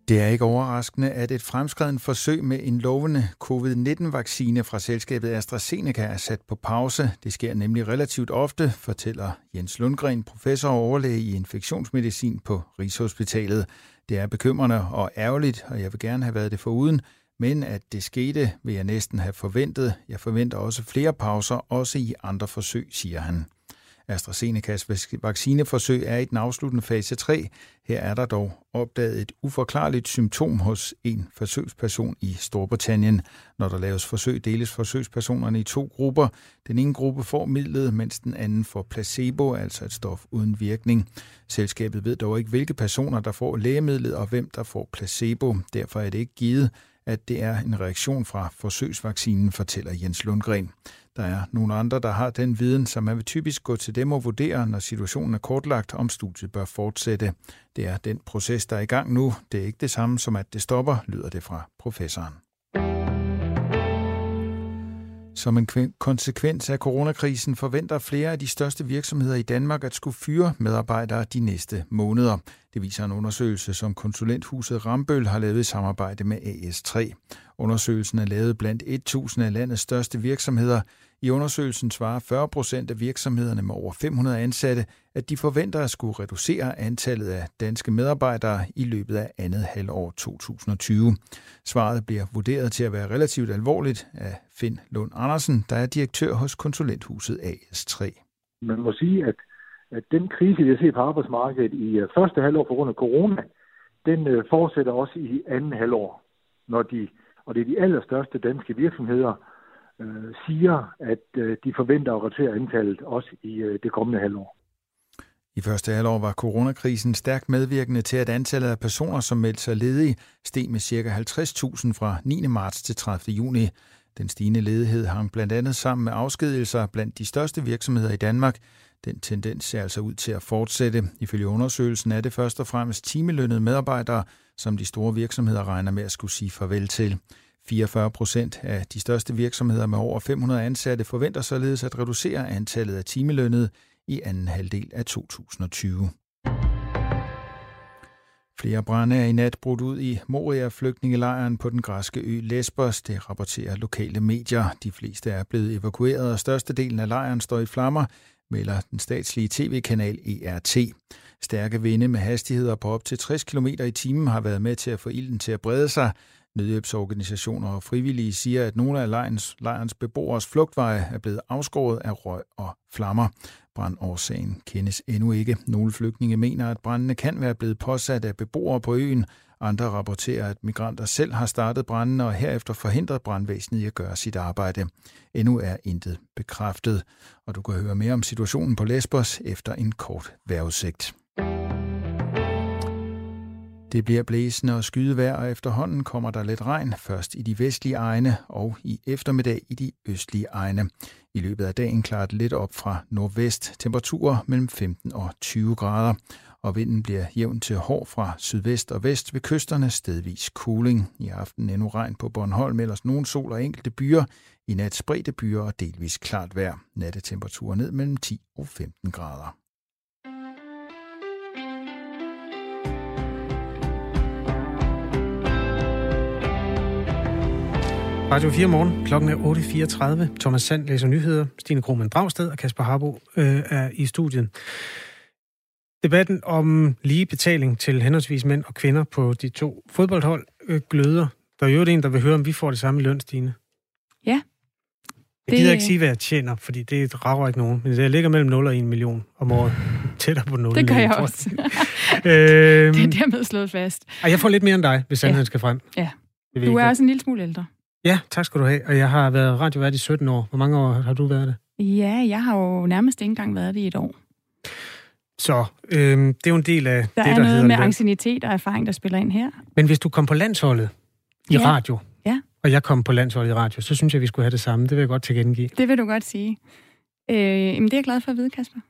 Det er ikke overraskende, at et fremskreden forsøg med en lovende covid-19-vaccine fra selskabet AstraZeneca er sat på pause. Det sker nemlig relativt ofte, fortæller Jens Lundgren, professor og overlæge i infektionsmedicin på Rigshospitalet. Det er bekymrende og ærgerligt, og jeg vil gerne have været det foruden, men at det skete, vil jeg næsten have forventet. Jeg forventer også flere pauser, også i andre forsøg, siger han. AstraZenecas vaccineforsøg er i den afsluttende fase 3. Her er der dog opdaget et uforklarligt symptom hos en forsøgsperson i Storbritannien. Når der laves forsøg, deles forsøgspersonerne i to grupper. Den ene gruppe får midlet, mens den anden får placebo, altså et stof uden virkning. Selskabet ved dog ikke, hvilke personer, der får lægemidlet og hvem, der får placebo. Derfor er det ikke givet, at det er en reaktion fra forsøgsvaccinen, fortæller Jens Lundgren. Der er nogle andre, der har den viden, som man vil typisk gå til dem og vurdere, når situationen er kortlagt, om studiet bør fortsætte. Det er den proces, der er i gang nu. Det er ikke det samme som, at det stopper, lyder det fra professoren. Som en konsekvens af coronakrisen forventer flere af de største virksomheder i Danmark at skulle fyre medarbejdere de næste måneder. Det viser en undersøgelse, som konsulenthuset Rambøl har lavet i samarbejde med AS3. Undersøgelsen er lavet blandt 1000 af landets største virksomheder. I undersøgelsen svarer 40 procent af virksomhederne med over 500 ansatte, at de forventer at skulle reducere antallet af danske medarbejdere i løbet af andet halvår 2020. Svaret bliver vurderet til at være relativt alvorligt af Finn Lund Andersen, der er direktør hos konsulenthuset AS3. Man må sige, at, at den krise, vi har set på arbejdsmarkedet i øh, første halvår på grund af corona, den øh, fortsætter også i anden halvår, når de, og det er de allerstørste danske virksomheder, øh, siger, at øh, de forventer at reducere antallet også i øh, det kommende halvår. I første halvår var coronakrisen stærkt medvirkende til, at antallet af personer, som meldte sig ledige, steg med ca. 50.000 fra 9. marts til 30. juni. Den stigende ledighed hang blandt andet sammen med afskedigelser blandt de største virksomheder i Danmark. Den tendens ser altså ud til at fortsætte. Ifølge undersøgelsen er det først og fremmest timelønnede medarbejdere, som de store virksomheder regner med at skulle sige farvel til. 44 procent af de største virksomheder med over 500 ansatte forventer således at reducere antallet af timelønnede i anden halvdel af 2020. Flere brænde er i nat brudt ud i Moria-flygtningelejren på den græske ø Lesbos, det rapporterer lokale medier. De fleste er blevet evakueret, og størstedelen af lejren står i flammer, melder den statslige tv-kanal ERT. Stærke vinde med hastigheder på op til 60 km i timen har været med til at få ilden til at brede sig, Nødhjælpsorganisationer og frivillige siger, at nogle af lejrens, lejrens beboers flugtveje er blevet afskåret af røg og flammer. Brandårsagen kendes endnu ikke. Nogle flygtninge mener, at brændene kan være blevet påsat af beboere på øen. Andre rapporterer, at migranter selv har startet brændene og herefter forhindret brandvæsenet i at gøre sit arbejde. Endnu er intet bekræftet, og du kan høre mere om situationen på Lesbos efter en kort vejrudsigt. Det bliver blæsende og skydevejr, og efterhånden kommer der lidt regn, først i de vestlige egne og i eftermiddag i de østlige egne. I løbet af dagen klarer det lidt op fra nordvest, temperaturer mellem 15 og 20 grader, og vinden bliver jævn til hård fra sydvest og vest ved kysterne, stedvis cooling. I aften endnu regn på Bornholm, ellers nogen sol og enkelte byer. I nat spredte byer og delvis klart vejr. Nattetemperaturer ned mellem 10 og 15 grader. Radio 4 morgen. Klokken er 8.34. Thomas Sand læser nyheder. Stine Krohmann Dragsted og Kasper Harbo øh, er i studiet. Debatten om lige betaling til henholdsvis mænd og kvinder på de to fodboldhold øh, gløder. Der er jo en, der vil høre, om vi får det samme løn, Stine. Ja. Jeg gider ikke sige, hvad jeg tjener, fordi det rager ikke nogen. Men jeg ligger mellem 0 og 1 million om året. Tættere på 0. Det gør jeg også. øhm, det er dermed slået fast. Og jeg får lidt mere end dig, hvis sandheden ja. skal frem. Ja. Du er også en lille smule ældre. Ja, tak skal du have. Og jeg har været radiovært i 17 år. Hvor mange år har du været det? Ja, jeg har jo nærmest ikke engang været det i et år. Så øhm, det er jo en del af der det, der er noget med ancienitet og erfaring, der spiller ind her. Men hvis du kom på landsholdet i ja. radio, ja. og jeg kom på landsholdet i radio, så synes jeg, vi skulle have det samme. Det vil jeg godt tilkendegive. Det vil du godt sige. Øh, jamen, det er jeg glad for at vide, Kasper.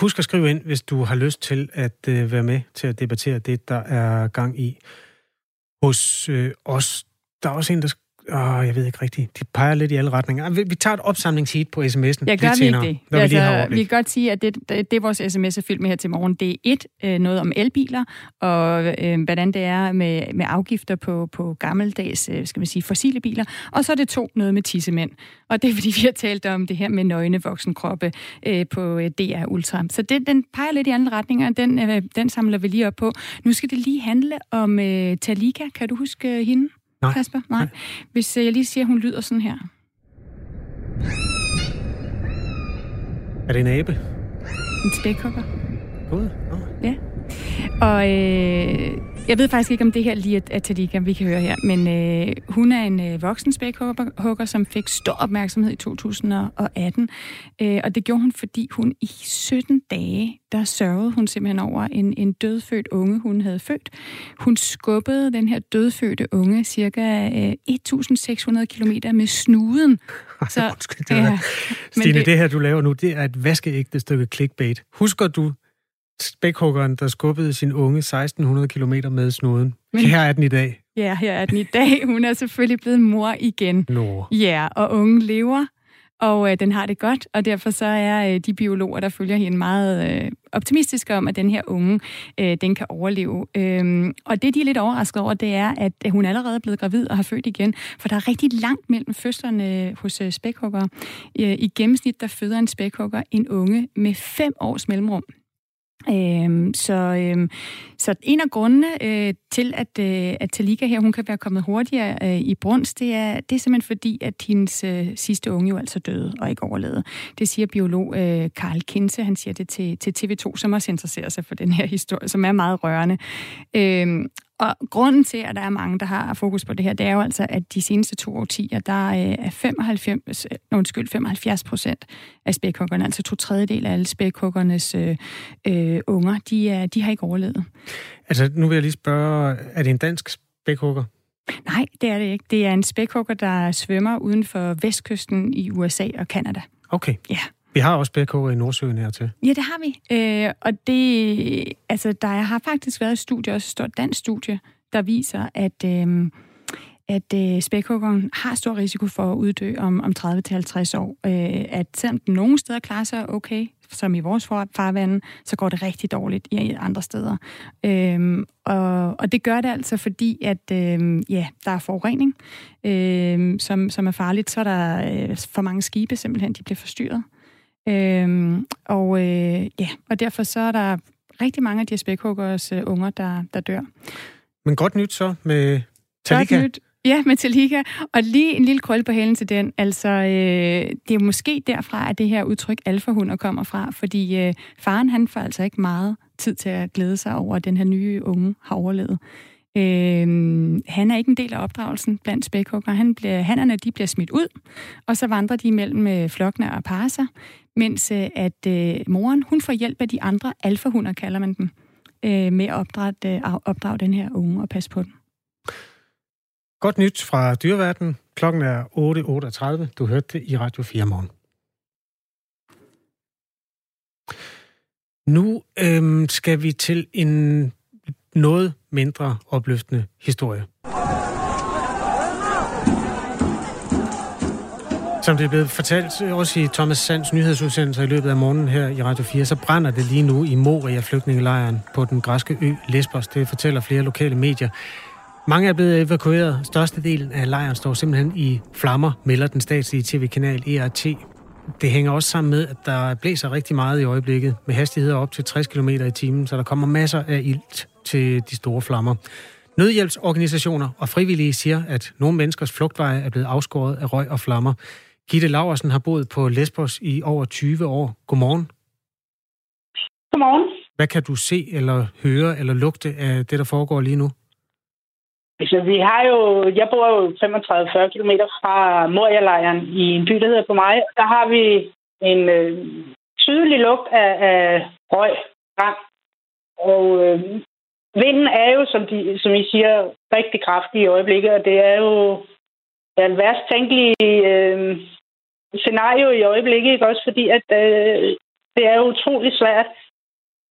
Husk at skrive ind, hvis du har lyst til at øh, være med til at debattere det, der er gang i hos øh, os. Der er også en, der Åh, jeg ved ikke rigtigt. De peger lidt i alle retninger. Ah, vi tager et opsamlingsheat på sms'en Jeg gør vi ikke det. Når altså, vi, lige vi kan godt sige, at det, det, det vores sms er fyldt med her til morgen, det er et, øh, noget om elbiler, og øh, hvordan det er med, med afgifter på, på gammeldags, øh, skal man sige, fossile biler. Og så er det to, noget med tissemænd. Og det er, fordi vi har talt om det her med nøgne voksenkroppe øh, på øh, DR Ultra. Så det, den peger lidt i andre retninger, den, øh, den samler vi lige op på. Nu skal det lige handle om øh, Talika. Kan du huske hende? Nej. Kasper? Nej. Nej. Hvis øh, jeg lige siger, at hun lyder sådan her. Er det en abe? En spækhugger. God. Oh. Ja. Og øh, jeg ved faktisk ikke, om det her lige er Tadika, vi kan høre her, men øh, hun er en øh, voksen spækhugger, som fik stor opmærksomhed i 2018. Øh, og det gjorde hun, fordi hun i 17 dage, der sørgede hun simpelthen over en, en dødfødt unge, hun havde født. Hun skubbede den her dødfødte unge cirka øh, 1.600 kilometer med snuden. Så, Undskyld, det ja, Stine, det, det her, du laver nu, det er et vaskeægte stykke clickbait. Husker du spækhuggeren, der skubbede sin unge 1600 km med snuden. Men, her er den i dag. Ja, her er den i dag. Hun er selvfølgelig blevet mor igen. Nå. Ja, og ungen lever, og øh, den har det godt, og derfor så er øh, de biologer, der følger hende meget øh, optimistiske om, at den her unge, øh, den kan overleve. Øhm, og det, de er lidt overrasket over, det er, at hun allerede er blevet gravid og har født igen, for der er rigtig langt mellem fødslerne hos øh, spækhugger. Øh, I gennemsnit, der føder en spækhugger en unge med fem års mellemrum. Øhm, så, øhm, så en af grundene øh, til, at, øh, at Talika her, hun kan være kommet hurtigere øh, i brunst, det er, det er simpelthen fordi, at hendes øh, sidste unge jo altså døde og ikke overlevede. Det siger biolog øh, Karl Kinse, han siger det til, til TV2, som også interesserer sig for den her historie, som er meget rørende. Øhm, og grunden til, at der er mange, der har fokus på det her, det er jo altså, at de seneste to årtier, der er 95, øh, undskyld, 75 procent af spækhuggerne, altså to tredjedel af alle spækhuggernes øh, øh, unger, de, er, de har ikke overlevet. Altså, nu vil jeg lige spørge, er det en dansk spækhugger? Nej, det er det ikke. Det er en spækhugger, der svømmer uden for vestkysten i USA og Kanada. Okay. Ja. Vi har også BK i Nordsøen hertil. Ja, det har vi. Øh, og det, altså, der har faktisk været et studie, også et stort dansk studie, der viser, at, øh, at øh, spækhuggeren har stor risiko for at uddø om, om 30-50 år. Øh, at selvom den nogle steder klarer sig okay, som i vores farvande, så går det rigtig dårligt i andre steder. Øhm, og, og det gør det altså, fordi at øhm, ja, der er forurening, øhm, som, som er farligt. Så er der øh, for mange skibe simpelthen, de bliver forstyrret. Øhm, og øh, ja, og derfor så er der rigtig mange af de spækhuggers uh, unger, der, der dør. Men godt nyt så med Talika. Godt nyt. Ja, med Talika. Og lige en lille krøl på hælen til den. Altså, øh, det er måske derfra, at det her udtryk alfahunder kommer fra, fordi øh, faren han får altså ikke meget tid til at glæde sig over, at den her nye unge har overlevet. Øh, han er ikke en del af opdragelsen blandt spækhugger. Han bliver, hannerne de bliver smidt ud, og så vandrer de mellem øh, flokkene og parer sig, mens øh, at øh, moren hun får hjælp af de andre alfahunder, kalder man dem, øh, med at opdrage, øh, opdrage den her unge og passe på den. Godt nyt fra dyreverdenen. Klokken er 8.38. Du hørte det i Radio 4 morgen. Nu øhm, skal vi til en noget mindre opløftende historie. Som det er blevet fortalt også i Thomas Sands nyhedsudsendelser i løbet af morgenen her i Radio 4, så brænder det lige nu i Moria flygtningelejren på den græske ø Lesbos. Det fortæller flere lokale medier. Mange er blevet evakueret. Størstedelen af lejren står simpelthen i flammer, melder den statslige tv-kanal ERT. Det hænger også sammen med, at der blæser rigtig meget i øjeblikket, med hastigheder op til 60 km i timen, så der kommer masser af ilt til de store flammer. Nødhjælpsorganisationer og frivillige siger, at nogle menneskers flugtveje er blevet afskåret af røg og flammer. Gitte Laversen har boet på Lesbos i over 20 år. Godmorgen. Godmorgen. Hvad kan du se, eller høre, eller lugte af det, der foregår lige nu? Altså, vi har jo, jeg bor jo 35-40 km fra Moria-lejren i en by, der hedder på mig. Der har vi en øh, tydelig lugt af, af røg, brand. Og øh, vinden er jo, som, de, som I siger, rigtig kraftig i øjeblikket, og det er jo ja, en værst tænkelige øh, scenario i øjeblikket, ikke? også fordi, at øh, det er utrolig svært.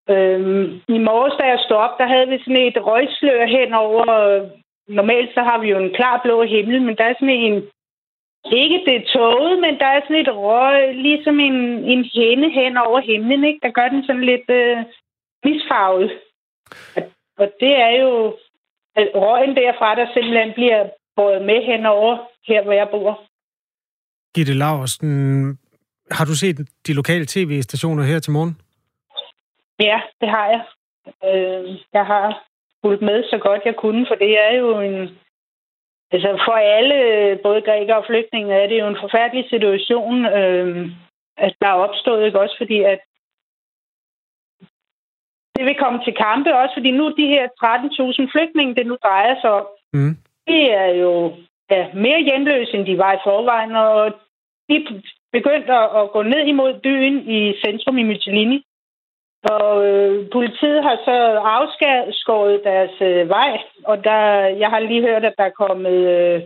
Øh, I morges, da jeg stod op, der havde vi sådan et røgslør hen over... Øh, normalt så har vi jo en klar blå himmel, men der er sådan en ikke det er toget, men der er sådan et røg, ligesom en, en hænde hen over himlen, ikke? der gør den sådan lidt øh, misfarvet. Og, og det er jo at røgen derfra, der simpelthen bliver båret med henover her, hvor jeg bor. Gitte Laursen, har du set de lokale tv-stationer her til morgen? Ja, det har jeg. Øh, jeg har fulgt med så godt jeg kunne, for det er jo en, Altså for alle, både grækere og flygtninge, er det jo en forfærdelig situation, øh, at der er opstået, ikke også fordi, at det vil komme til kampe, også fordi nu de her 13.000 flygtninge, det nu drejer sig om, mm de er jo ja, mere hjemløse, end de var i forvejen, og de begyndte at gå ned imod byen i centrum i Mytilini. Og øh, politiet har så afskåret deres øh, vej, og der, jeg har lige hørt, at der er kommet øh,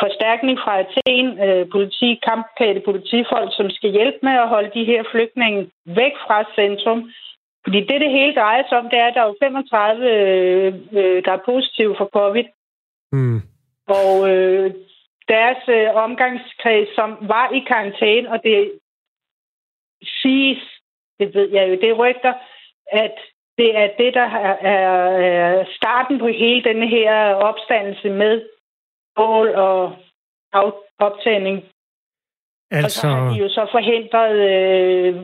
forstærkning fra Athen, øh, politi, kampklædte politifolk, som skal hjælpe med at holde de her flygtninge væk fra centrum. Fordi det, det hele drejer sig om, det er, at der er 35, øh, øh, der er positive for covid. Mm. Og øh, deres øh, omgangskreds, som var i karantæne, og det siges, det ved jeg jo, det er rygter, at det er det, der er starten på hele denne her opstandelse med bål og optagning. Altså... Og så har de jo så forhindret øh,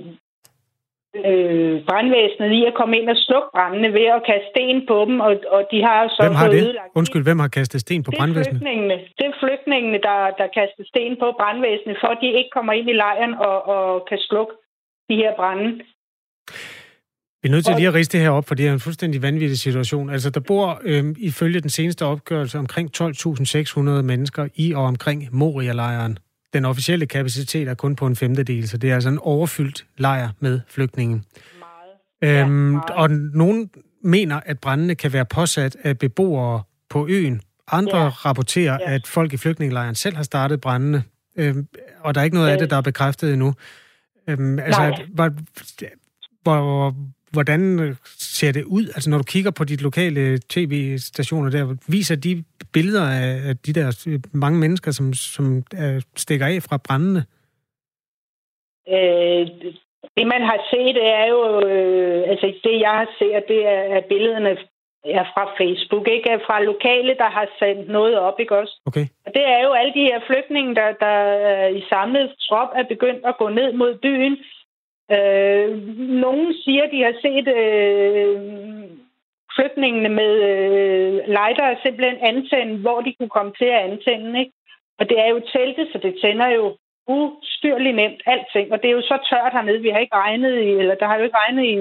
øh, brandvæsenet i at komme ind og slukke brændene ved at kaste sten på dem, og, og de har så hvem har det? Ødelagt. Undskyld, hvem har kastet sten på det brandvæsenet? Flygtningene. Det er flygtningene, der, der kaster sten på brandvæsenet, for at de ikke kommer ind i lejren og, og kan slukke de her brænde. Vi er nødt til lige at riste det her op, for det er en fuldstændig vanvittig situation. Altså, der bor øh, ifølge den seneste opgørelse omkring 12.600 mennesker i og omkring Moria-lejren. Den officielle kapacitet er kun på en femtedel, så det er altså en overfyldt lejr med flygtningen. Meget. Øhm, ja, meget. Og nogen mener, at brændene kan være påsat af beboere på øen. Andre ja. rapporterer, ja. at folk i flygtningelejren selv har startet brændene, øhm, og der er ikke noget ja. af det, der er bekræftet endnu. Øhm, altså, hvor, hvor, hvordan ser det ud? Altså, når du kigger på de lokale tv-stationer der, viser de billeder af de der mange mennesker, som, som uh, stikker af fra brændende? Øh, det, man har set, det er jo... Øh, altså, det, jeg har set, det er, er billederne er fra Facebook, ikke? Fra lokale, der har sendt noget op, ikke også? Okay. Og det er jo alle de her flygtninge, der, der i samlet trop er begyndt at gå ned mod byen. Øh, nogen siger, de har set øh, flygtningene med øh, lighter simpelthen antænde, hvor de kunne komme til at antænde, ikke? Og det er jo teltet, så det tænder jo ustyrligt nemt alting. Og det er jo så tørt hernede. Vi har ikke regnet i, eller der har jo ikke regnet i,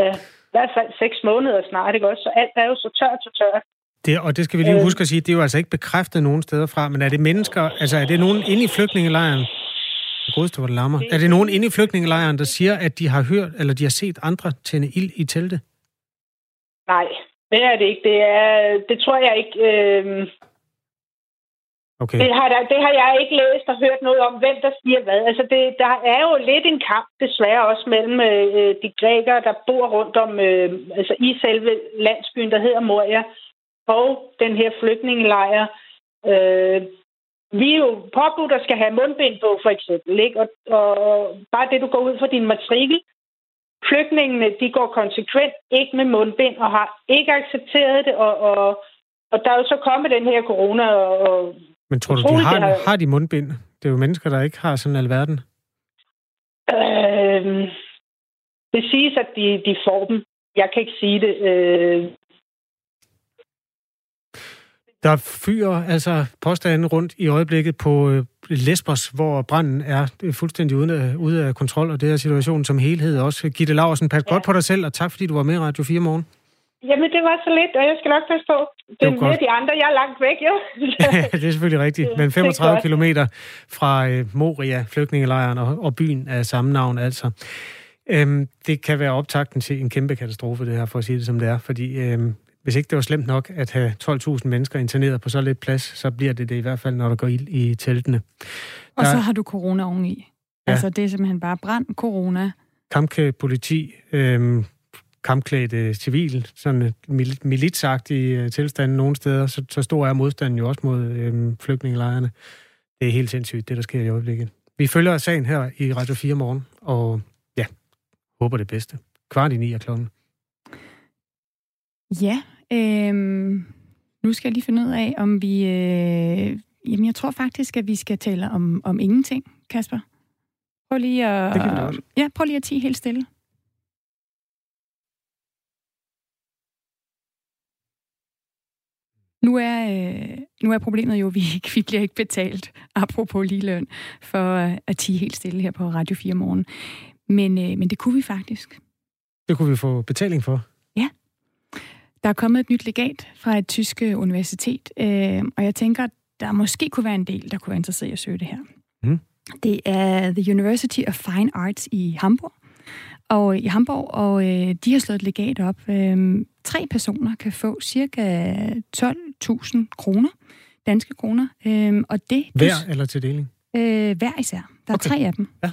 ja, i hvert fald seks måneder snart, ikke også? Så alt er jo så tørt, så tørt. Det, og det skal vi lige øh. huske at sige, det er jo altså ikke bekræftet nogen steder fra, men er det mennesker, altså er det nogen inde i flygtningelejren? Det lammer. Er det nogen inde i flygtningelejren, der siger, at de har hørt, eller de har set andre tænde ild i teltet? Nej, det er det ikke. Det, er, det tror jeg ikke. Øh... Okay. Det, har der, det har jeg ikke læst og hørt noget om, hvem der siger hvad. Altså, det, der er jo lidt en kamp, desværre også, mellem øh, de grækere, der bor rundt om, øh, altså i selve landsbyen, der hedder Moria, og den her flygtningelejr. Øh, vi er jo påbudt at skal have mundbind på, for eksempel. Ikke? Og, og bare det, du går ud for din matrikel. Flygtningene, de går konsekvent ikke med mundbind og har ikke accepteret det. Og, og, og der er jo så kommet den her corona. Og, Men tror du, de har, har, har de mundbind? Det er jo mennesker, der ikke har sådan alverden. Øh, det siges, at de, de får dem. Jeg kan ikke sige det. Øh, der fyrer altså påstanden rundt i øjeblikket på øh, Lesbos, hvor branden er fuldstændig ude af, ude af kontrol, og det er situationen som helhed også. Gitte Laursen, pas ja. godt på dig selv, og tak fordi du var med i Radio 4 morgen. Jamen, det var så lidt, og jeg skal nok passe på. Det, det er mere de andre, jeg er langt væk, jo. det er selvfølgelig rigtigt, men 35 kilometer fra øh, Moria, flygtningelejren og, og byen af samme navn altså. Øhm, det kan være optakten til en kæmpe katastrofe, det her, for at sige det som det er, fordi øhm, hvis ikke det var slemt nok at have 12.000 mennesker interneret på så lidt plads, så bliver det det i hvert fald, når der går ild i teltene. Og der... så har du corona oveni. Ja. Altså, det er simpelthen bare brand, corona. Kampklædt politi, øhm, kampklædt øh, civil, sådan mil- militsagtig øh, tilstand nogle steder, så, så stor er modstanden jo også mod øhm, flygtningelejrene. Det er helt sindssygt, det der sker i øjeblikket. Vi følger sagen her i Radio 4 morgen, og ja, håber det bedste. Kvart i ni er klokken. Ja, øhm, nu skal jeg lige finde ud af, om vi... Øh, jamen, jeg tror faktisk, at vi skal tale om, om ingenting, Kasper. Prøv lige at... Det kan vi også. Ja, prøv lige at tige helt stille. Nu er, øh, nu er problemet jo, at vi, vi bliver ikke betalt, apropos ligeløn, for øh, at tige helt stille her på Radio 4 morgen. Men, øh, men det kunne vi faktisk. Det kunne vi få betaling for. Der er kommet et nyt legat fra et tysk universitet, øh, og jeg tænker, at der måske kunne være en del, der kunne være interesseret i at søge det her. Mm. Det er The University of Fine Arts i Hamburg, og i Hamburg, og øh, de har slået et legat op. Øh, tre personer kan få cirka 12.000 kroner, danske kroner. Øh, og det, hver du, eller til deling? Øh, hver især. Der er okay. tre af dem. Ja.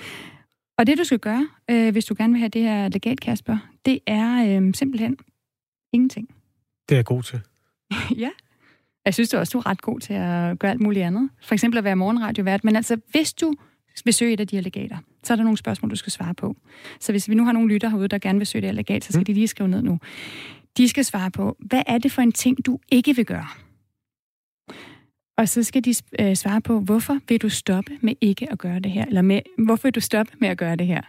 Og det, du skal gøre, øh, hvis du gerne vil have det her legat, Kasper, det er øh, simpelthen ingenting. Det er jeg god til. ja. Jeg synes du også, du er ret god til at gøre alt muligt andet. For eksempel at være morgenradiovært. Men altså, hvis du vil søge et af de her legater, så er der nogle spørgsmål, du skal svare på. Så hvis vi nu har nogle lytter herude, der gerne vil søge det her legat, så skal mm. de lige skrive ned nu. De skal svare på, hvad er det for en ting, du ikke vil gøre? Og så skal de øh, svare på, hvorfor vil du stoppe med ikke at gøre det her? Eller med, hvorfor vil du stoppe med at gøre det her?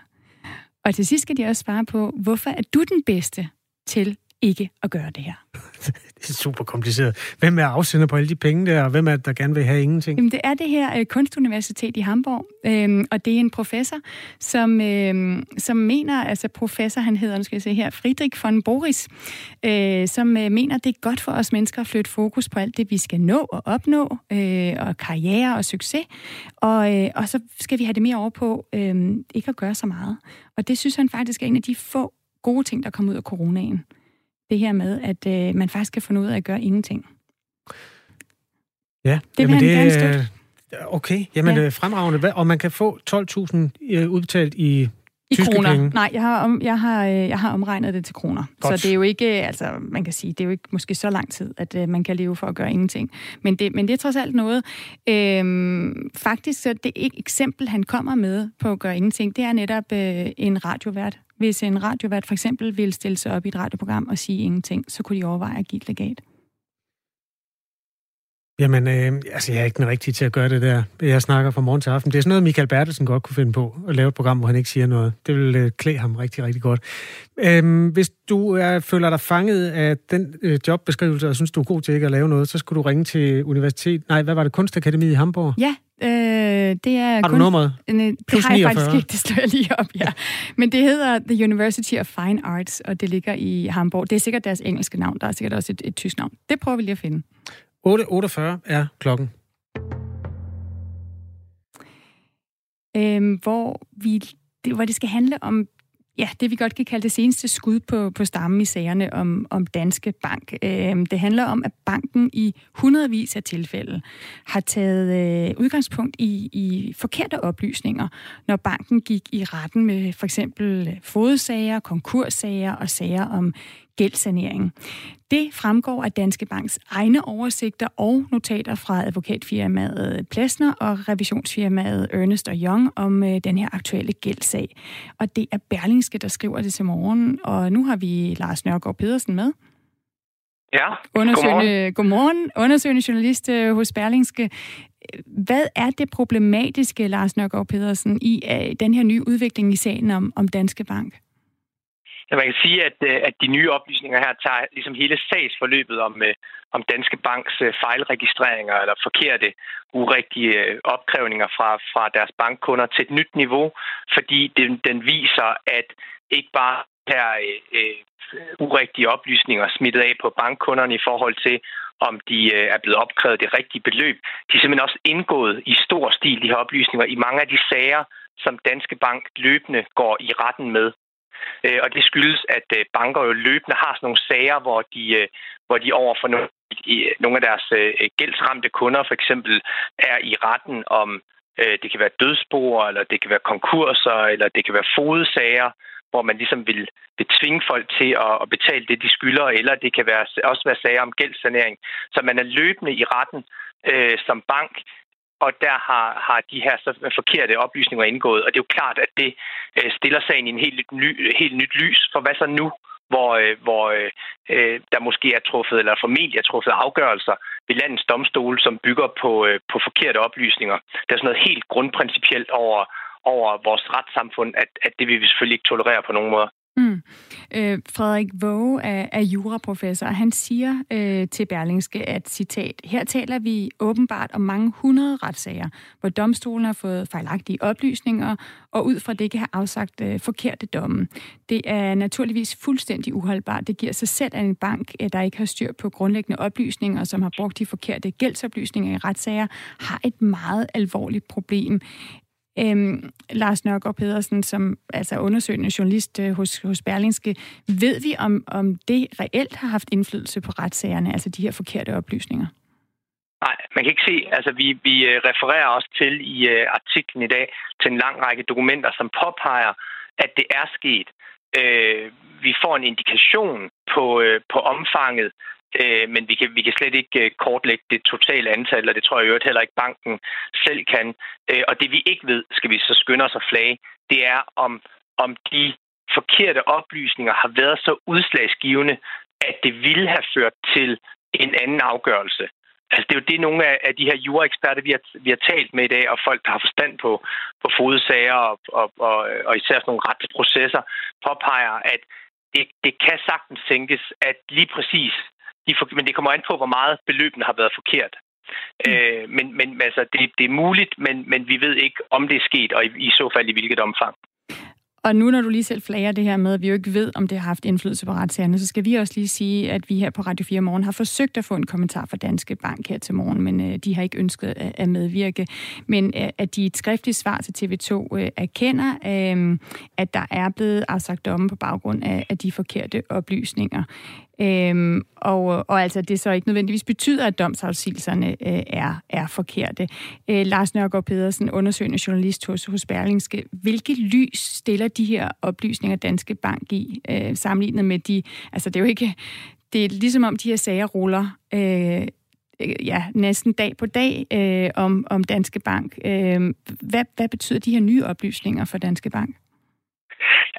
Og til sidst skal de også svare på, hvorfor er du den bedste til ikke at gøre det her. det er super kompliceret. Hvem er afsender på alle de penge der, og hvem er det, der gerne vil have ingenting? Jamen, det er det her øh, kunstuniversitet i Hamburg, øh, og det er en professor, som, øh, som mener, altså professor, han hedder, nu skal jeg se her, Friedrich von Boris, øh, som øh, mener, det er godt for os mennesker at flytte fokus på alt det, vi skal nå og opnå, øh, og karriere og succes, og, øh, og så skal vi have det mere over på øh, ikke at gøre så meget. Og det synes han faktisk er en af de få gode ting, der kommer ud af coronaen det her med, at øh, man faktisk kan finde ud af at gøre ingenting. Ja, det han det, støtte. Okay, jamen ja. fremragende. Og man kan få 12.000 øh, udbetalt i i Tyske kroner. Penge. Nej, jeg har, om, jeg, har, øh, jeg har omregnet det til kroner. Godt. Så det er jo ikke, altså man kan sige, det er jo ikke måske så lang tid, at uh, man kan leve for at gøre ingenting. Men det, men det er trods alt noget. Øhm, faktisk så det eksempel, han kommer med på at gøre ingenting, det er netop øh, en radiovært. Hvis en radiovært for eksempel vil stille sig op i et radioprogram og sige ingenting, så kunne de overveje at give et legat. Jamen, øh, altså, jeg er ikke den rigtige til at gøre det der. Jeg snakker fra morgen til aften. Det er sådan noget, Michael Bertelsen godt kunne finde på, at lave et program, hvor han ikke siger noget. Det vil øh, klæde ham rigtig, rigtig godt. Øh, hvis du er, føler dig fanget af den øh, jobbeskrivelse, og synes, du er god til ikke at lave noget, så skulle du ringe til universitet. Nej, hvad var det? Kunstakademiet i Hamburg? Ja, øh, det er... Har du kunst... nummeret? Øh, det Plus har jeg 49. faktisk ikke, det står jeg lige op, ja. Men det hedder The University of Fine Arts, og det ligger i Hamburg. Det er sikkert deres engelske navn. Der er sikkert også et, et tysk navn. Det prøver vi lige at finde. 8.48 er klokken. Øhm, hvor, vi, det, hvor det skal handle om ja, det vi godt kan kalde det seneste skud på, på stammen i sagerne om, om Danske Bank. Øhm, det handler om, at banken i hundredvis af tilfælde har taget øh, udgangspunkt i, i forkerte oplysninger, når banken gik i retten med for eksempel fodsager, konkurssager og sager om gældsanering. Det fremgår af Danske Banks egne oversigter og notater fra advokatfirmaet Plesner og revisionsfirmaet Ernest Young om øh, den her aktuelle gældsag. Og det er Berlingske, der skriver det til morgen, og nu har vi Lars Nørgaard Pedersen med. Ja, undersøgende, godmorgen. godmorgen. Undersøgende journalist øh, hos Berlingske. Hvad er det problematiske, Lars Nørgaard Pedersen, i uh, den her nye udvikling i sagen om, om Danske Bank? Ja, man kan sige, at, øh, at de nye oplysninger her tager ligesom hele sagsforløbet om, øh, om Danske Banks øh, fejlregistreringer eller forkerte, urigtige opkrævninger fra, fra deres bankkunder til et nyt niveau, fordi den, den viser, at ikke bare her øh, urigtige oplysninger smittet af på bankkunderne i forhold til, om de øh, er blevet opkrævet det rigtige beløb. De er simpelthen også indgået i stor stil, de her oplysninger, i mange af de sager, som Danske Bank løbende går i retten med. Øh, og det skyldes, at øh, banker jo løbende har sådan nogle sager, hvor de, øh, hvor de over for nogle, nogle af deres øh, gældsramte kunder for eksempel er i retten om, det kan være dødsboer, eller det kan være konkurser, eller det kan være fodsager, hvor man ligesom vil, vil tvinge folk til at, at betale det, de skylder, eller det kan være, også være sager om gældssanering. Så man er løbende i retten øh, som bank og der har, har de her så forkerte oplysninger indgået. Og det er jo klart, at det øh, stiller sagen i en helt, ny, helt nyt lys. For hvad så nu, hvor, øh, hvor øh, der måske er truffet, eller formentlig er truffet afgørelser ved landets domstole, som bygger på, øh, på forkerte oplysninger. Der er sådan noget helt grundprincipielt over, over vores retssamfund, at, at det vil vi selvfølgelig ikke tolerere på nogen måde. Mm. Øh, Frederik Våge er, er juraprofessor, og han siger øh, til Berlingske, at citat, her taler vi åbenbart om mange hundrede retssager, hvor domstolen har fået fejlagtige oplysninger, og ud fra det kan have afsagt øh, forkerte domme. Det er naturligvis fuldstændig uholdbart. Det giver sig selv, af en bank, øh, der ikke har styr på grundlæggende oplysninger, som har brugt de forkerte gældsoplysninger i retssager, har et meget alvorligt problem. Øhm, Lars Nørgaard Pedersen, som altså undersøgende journalist øh, hos, hos Berlingske, ved vi, om, om det reelt har haft indflydelse på retssagerne, altså de her forkerte oplysninger? Nej, man kan ikke se. Altså, vi, vi øh, refererer også til i uh, artiklen i dag til en lang række dokumenter, som påpeger, at det er sket. Uh, vi får en indikation på, uh, på omfanget Øh, men vi kan, vi kan slet ikke øh, kortlægge det totale antal, og det tror jeg jo heller ikke banken selv kan. Øh, og det vi ikke ved, skal vi så skynde os at flage, det er om, om de forkerte oplysninger har været så udslagsgivende, at det ville have ført til en anden afgørelse. Altså, det er jo det, nogle af, af de her juraeksperter, vi har, vi har talt med i dag, og folk, der har forstand på, på fodsager og, og, og, og især sådan nogle retsprocesser, påpeger, at det, det kan sagtens tænkes, at lige præcis de for, men det kommer an på, hvor meget beløbene har været forkert. Mm. Øh, men men altså, det, det er muligt, men, men vi ved ikke, om det er sket, og i, i så fald i hvilket omfang. Og nu, når du lige selv flager det her med, at vi jo ikke ved, om det har haft indflydelse på retssagerne, så skal vi også lige sige, at vi her på Radio 4 Morgen har forsøgt at få en kommentar fra Danske Bank her til morgen, men øh, de har ikke ønsket at, at medvirke. Men øh, at de i et skriftligt svar til TV2 øh, erkender, øh, at der er blevet afsagt domme på baggrund af, af de forkerte oplysninger. Øhm, og, og altså det så ikke nødvendigvis betyder, at domsafsigelserne øh, er, er forkerte. Øh, Lars Nørgaard Pedersen, undersøgende journalist hos, hos Berlingske. Hvilke lys stiller de her oplysninger Danske Bank i, øh, sammenlignet med de... Altså det er jo ikke... Det er ligesom om de her sager ruller øh, øh ja, næsten dag på dag øh, om, om Danske Bank. Øh, hvad, hvad betyder de her nye oplysninger for Danske Bank?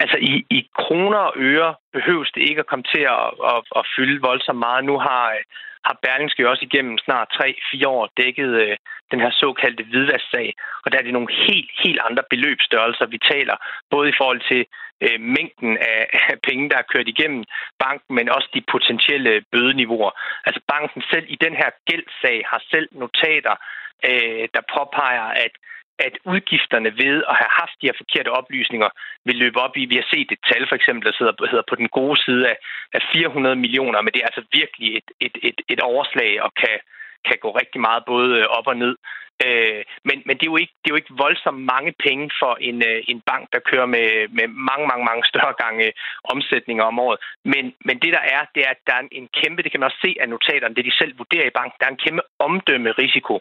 Altså i, i kroner og øre behøves det ikke at komme til at, at, at fylde voldsomt meget. Nu har, øh, har Berlingske også igennem snart 3-4 år dækket øh, den her såkaldte hvidvasksag, og der er det nogle helt, helt andre beløbsstørrelser, vi taler, både i forhold til øh, mængden af, af penge, der er kørt igennem banken, men også de potentielle bødeniveauer. Altså banken selv i den her gældsag har selv notater, øh, der påpeger, at at udgifterne ved at have haft de her forkerte oplysninger vil løbe op i, vi har set et tal for eksempel, der sidder, hedder på den gode side af, af 400 millioner, men det er altså virkelig et, et, et, et overslag og kan, kan gå rigtig meget både op og ned. Øh, men men det, er jo ikke, det er jo ikke voldsomt mange penge for en, øh, en bank, der kører med, med mange, mange, mange større gange øh, omsætninger om året. Men, men det der er, det er, at der er en kæmpe, det kan man også se af notaterne, det de selv vurderer i banken, der er en kæmpe omdømme risiko.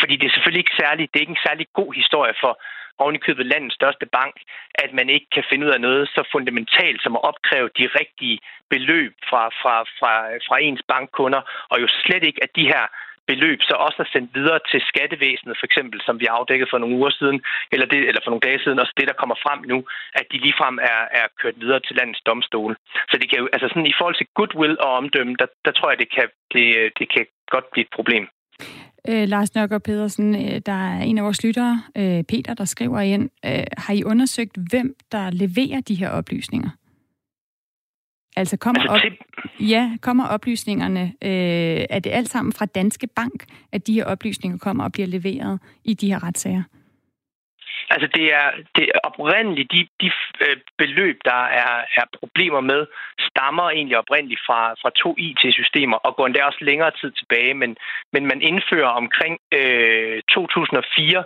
Fordi det er selvfølgelig ikke særlig, det er ikke en særlig god historie for, oven i købet landets største bank, at man ikke kan finde ud af noget så fundamentalt som at opkræve de rigtige beløb fra, fra, fra, fra ens bankkunder, og jo slet ikke, at de her beløb så også er sendt videre til skattevæsenet, for eksempel, som vi afdækkede for nogle uger siden, eller, det, eller for nogle dage siden, og det, der kommer frem nu, at de ligefrem er, er kørt videre til landets domstole. Så det kan jo, altså sådan i forhold til goodwill og omdømme, der, der tror jeg, det kan, det, det kan godt blive et problem. Øh, Lars Nørgaard Pedersen, øh, der er en af vores lyttere, øh, Peter, der skriver ind. Øh, har I undersøgt, hvem der leverer de her oplysninger? Altså kommer, altså, op, ja, kommer oplysningerne, øh, er det alt sammen fra Danske Bank, at de her oplysninger kommer og bliver leveret i de her retssager? Altså det er, det er oprindeligt, de, de øh, beløb, der er, er problemer med, stammer egentlig oprindeligt fra, fra to IT-systemer og går endda også længere tid tilbage, men, men man indfører omkring øh, 2004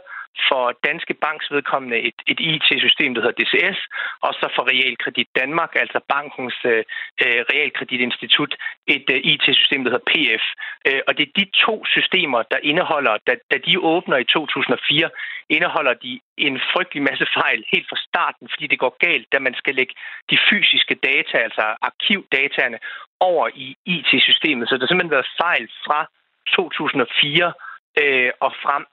for Danske Banks vedkommende et, et IT-system, der hedder DCS, og så for Realkredit Danmark, altså bankens øh, øh realkreditinstitut, et øh, IT-system, der hedder PF. Øh, og det er de to systemer, der indeholder, da, da de åbner i 2004, indeholder de en frygtelig masse fejl helt fra starten, fordi det går galt, da man skal lægge de fysiske data, altså arkivdataerne, over i IT-systemet. Så der har simpelthen været fejl fra 2004 øh, og frem.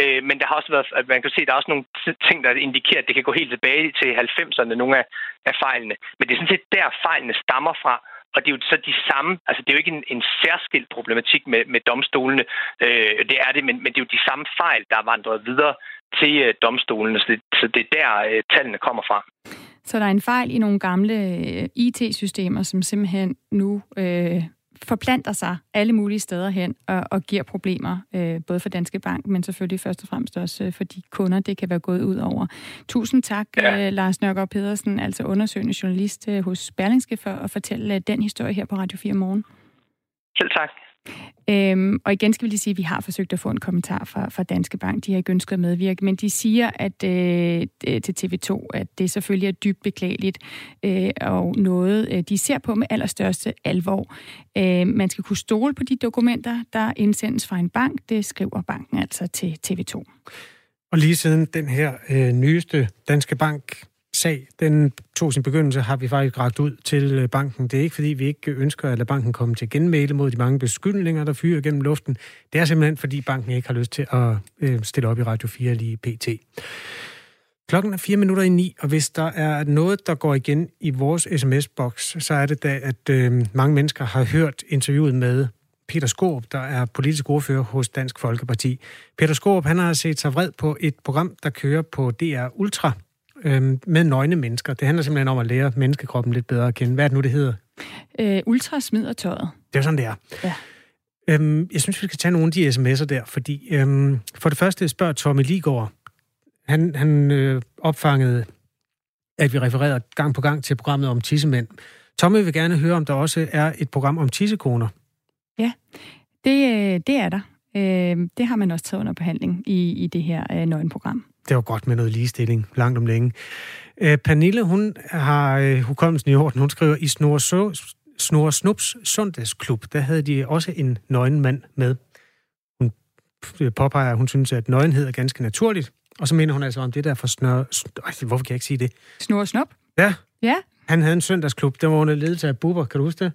Øh, men der har også været, at man kan se, at der er også nogle ting, der indikerer, at det kan gå helt tilbage til 90'erne, nogle af, af fejlene. Men det er sådan set der, fejlene stammer fra. Og det er jo så de samme, altså det er jo ikke en, en særskilt problematik med, med domstolene, øh, det er det, men, men det er jo de samme fejl, der er vandret videre til øh, domstolene, så det, så det er der, øh, tallene kommer fra. Så der er en fejl i nogle gamle øh, IT-systemer, som simpelthen nu øh, forplanter sig alle mulige steder hen og, og giver problemer, øh, både for Danske Bank, men selvfølgelig først og fremmest også øh, for de kunder, det kan være gået ud over. Tusind tak, ja. øh, Lars Nørgaard Pedersen, altså undersøgende journalist øh, hos Berlingske, for at fortælle øh, den historie her på Radio 4 Morgen. Selv tak. Øhm, og igen skal vi lige sige, at vi har forsøgt at få en kommentar fra, fra Danske Bank. De har ikke ønsket at medvirke, men de siger at øh, til TV2, at det selvfølgelig er dybt beklageligt øh, og noget, øh, de ser på med allerstørste alvor. Øh, man skal kunne stole på de dokumenter, der indsendes fra en bank. Det skriver banken altså til TV2. Og lige siden den her øh, nyeste Danske Bank sag, den tog sin begyndelse, har vi faktisk ragt ud til øh, banken. Det er ikke, fordi vi ikke ønsker at lade banken komme til genmæle mod de mange beskyldninger, der fyrer gennem luften. Det er simpelthen, fordi banken ikke har lyst til at øh, stille op i Radio 4 lige pt. Klokken er fire minutter i ni, og hvis der er noget, der går igen i vores sms-boks, så er det da, at øh, mange mennesker har hørt interviewet med Peter Skorup, der er politisk ordfører hos Dansk Folkeparti. Peter Skorup, han har set sig vred på et program, der kører på DR Ultra, øh, med nøgne mennesker. Det handler simpelthen om at lære menneskekroppen lidt bedre at kende. Hvad er det nu, det hedder? Øh, ultra smider tøjet. Det er sådan, det er. Ja. Øhm, jeg synes, vi skal tage nogle af de sms'er der, fordi øhm, for det første spørger Tommy Ligård. Han, han øh, opfangede, at vi refererede gang på gang til programmet om tissemænd. Tommy vil gerne høre, om der også er et program om tissekoner. Ja, det, øh, det er der. Øh, det har man også taget under behandling i, i det her øh, nøgenprogram. Det var godt med noget ligestilling, langt om længe. Øh, Pernille, hun har øh, hukommelsen i orden. Hun skriver, i Snor, Snor Snups Sundagsklub, der havde de også en nøgen mand med. Hun påpeger, at hun synes, at nøgenhed er ganske naturligt. Og så mener hun altså om det der for snør... Hvorfor kan jeg ikke sige det? Snor Snup? Ja. Ja. Han havde en søndagsklub, der var under ledelse af Bubber. Kan du huske det?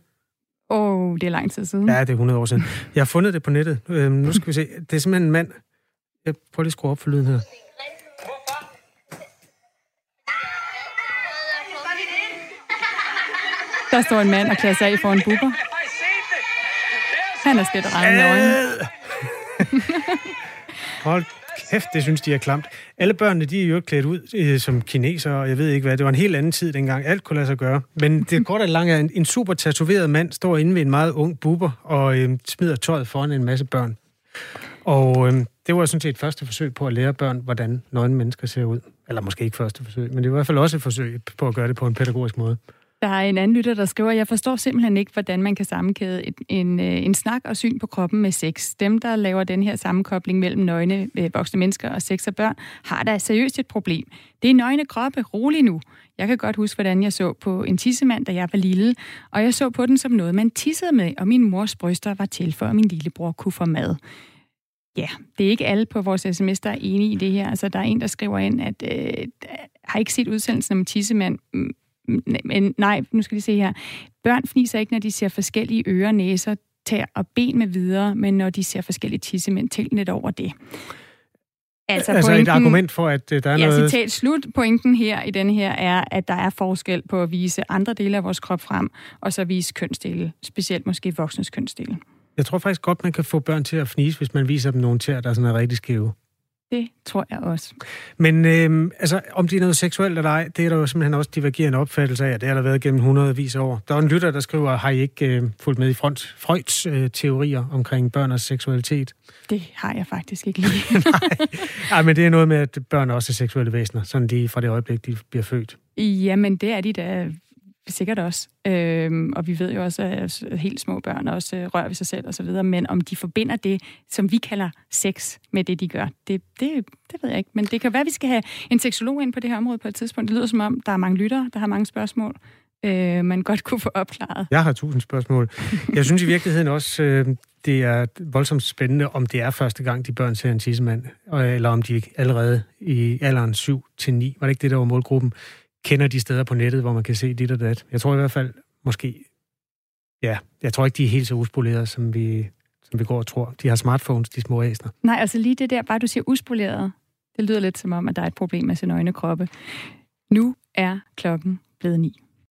Åh, oh, det er lang tid siden. Ja, det er 100 år siden. Jeg har fundet det på nettet. Øhm, nu skal vi se. Det er simpelthen en mand. Jeg prøver lige at skrue op for lyden her. Der står en mand og klæder sig af for en buber. Han er slet regne nøgen. Hold kæft, det synes de er klamt. Alle børnene, de er jo klædt ud øh, som kinesere, og jeg ved ikke hvad. Det var en helt anden tid dengang. Alt kunne lade sig gøre. Men det kort og langt er en, en super tatoveret mand, står inde ved en meget ung buber og øh, smider tøjet foran en masse børn. Og øh, det var sådan set et første forsøg på at lære børn, hvordan nøgne mennesker ser ud. Eller måske ikke første forsøg, men det var i hvert fald også et forsøg på at gøre det på en pædagogisk måde. Der er en anden lytter, der skriver, jeg forstår simpelthen ikke, hvordan man kan sammenkæde en, en, en snak og syn på kroppen med sex. Dem, der laver den her sammenkobling mellem nøgne øh, voksne mennesker og sex og børn, har da seriøst et problem. Det er nøgne kroppe. Rolig nu. Jeg kan godt huske, hvordan jeg så på en tissemand, da jeg var lille, og jeg så på den som noget, man tissede med, og min mors bryster var til for, at min lillebror kunne få mad. Ja, det er ikke alle på vores sms, der er enige i det her. Altså, der er en, der skriver ind, at øh, har ikke set udsendelsen om tissemand, mm, men nej, nu skal vi se her. Børn fniser ikke, når de ser forskellige ører, næser, tær og ben med videre, men når de ser forskellige tissemænd, tænk lidt over det. Altså, altså pointen, et argument for, at øh, der er ja, noget... citat slut. Pointen her i den her er, at der er forskel på at vise andre dele af vores krop frem, og så vise kønsdele, specielt måske voksnes kønsdele. Jeg tror faktisk godt, man kan få børn til at fnise, hvis man viser dem nogle tæer, der er sådan rigtig skæve. Det tror jeg også. Men øh, altså, om det er noget seksuelt eller ej, det er der jo simpelthen også divergerende opfattelse af, og det har der været gennem hundredvis af år. Der er en lytter, der skriver, har I ikke øh, fulgt med i front, Freuds øh, teorier omkring børn og seksualitet? Det har jeg faktisk ikke lige. Nej. Ej, men det er noget med, at børn også er seksuelle væsener, sådan de fra det øjeblik, de bliver født. Jamen, det er de da sikkert også. Øhm, og vi ved jo også, at helt små børn også øh, rører ved sig selv osv., men om de forbinder det, som vi kalder sex, med det, de gør, det, det, det ved jeg ikke. Men det kan være, at vi skal have en seksolog ind på det her område på et tidspunkt. Det lyder som om, der er mange lyttere, der har mange spørgsmål, øh, man godt kunne få opklaret. Jeg har tusind spørgsmål. Jeg synes i virkeligheden også, øh, det er voldsomt spændende, om det er første gang, de børn ser en tissemand, eller om de allerede i alderen 7 til 9, var det ikke det, der var målgruppen, kender de steder på nettet, hvor man kan se dit og dat. Jeg tror i hvert fald, måske, ja, jeg tror ikke, de er helt så uspolerede, som vi, som vi går og tror. De har smartphones, de små æsner. Nej, altså lige det der, bare du siger uspoleret, det lyder lidt som om, at der er et problem med sin øjne kroppe. Nu er klokken blevet ni.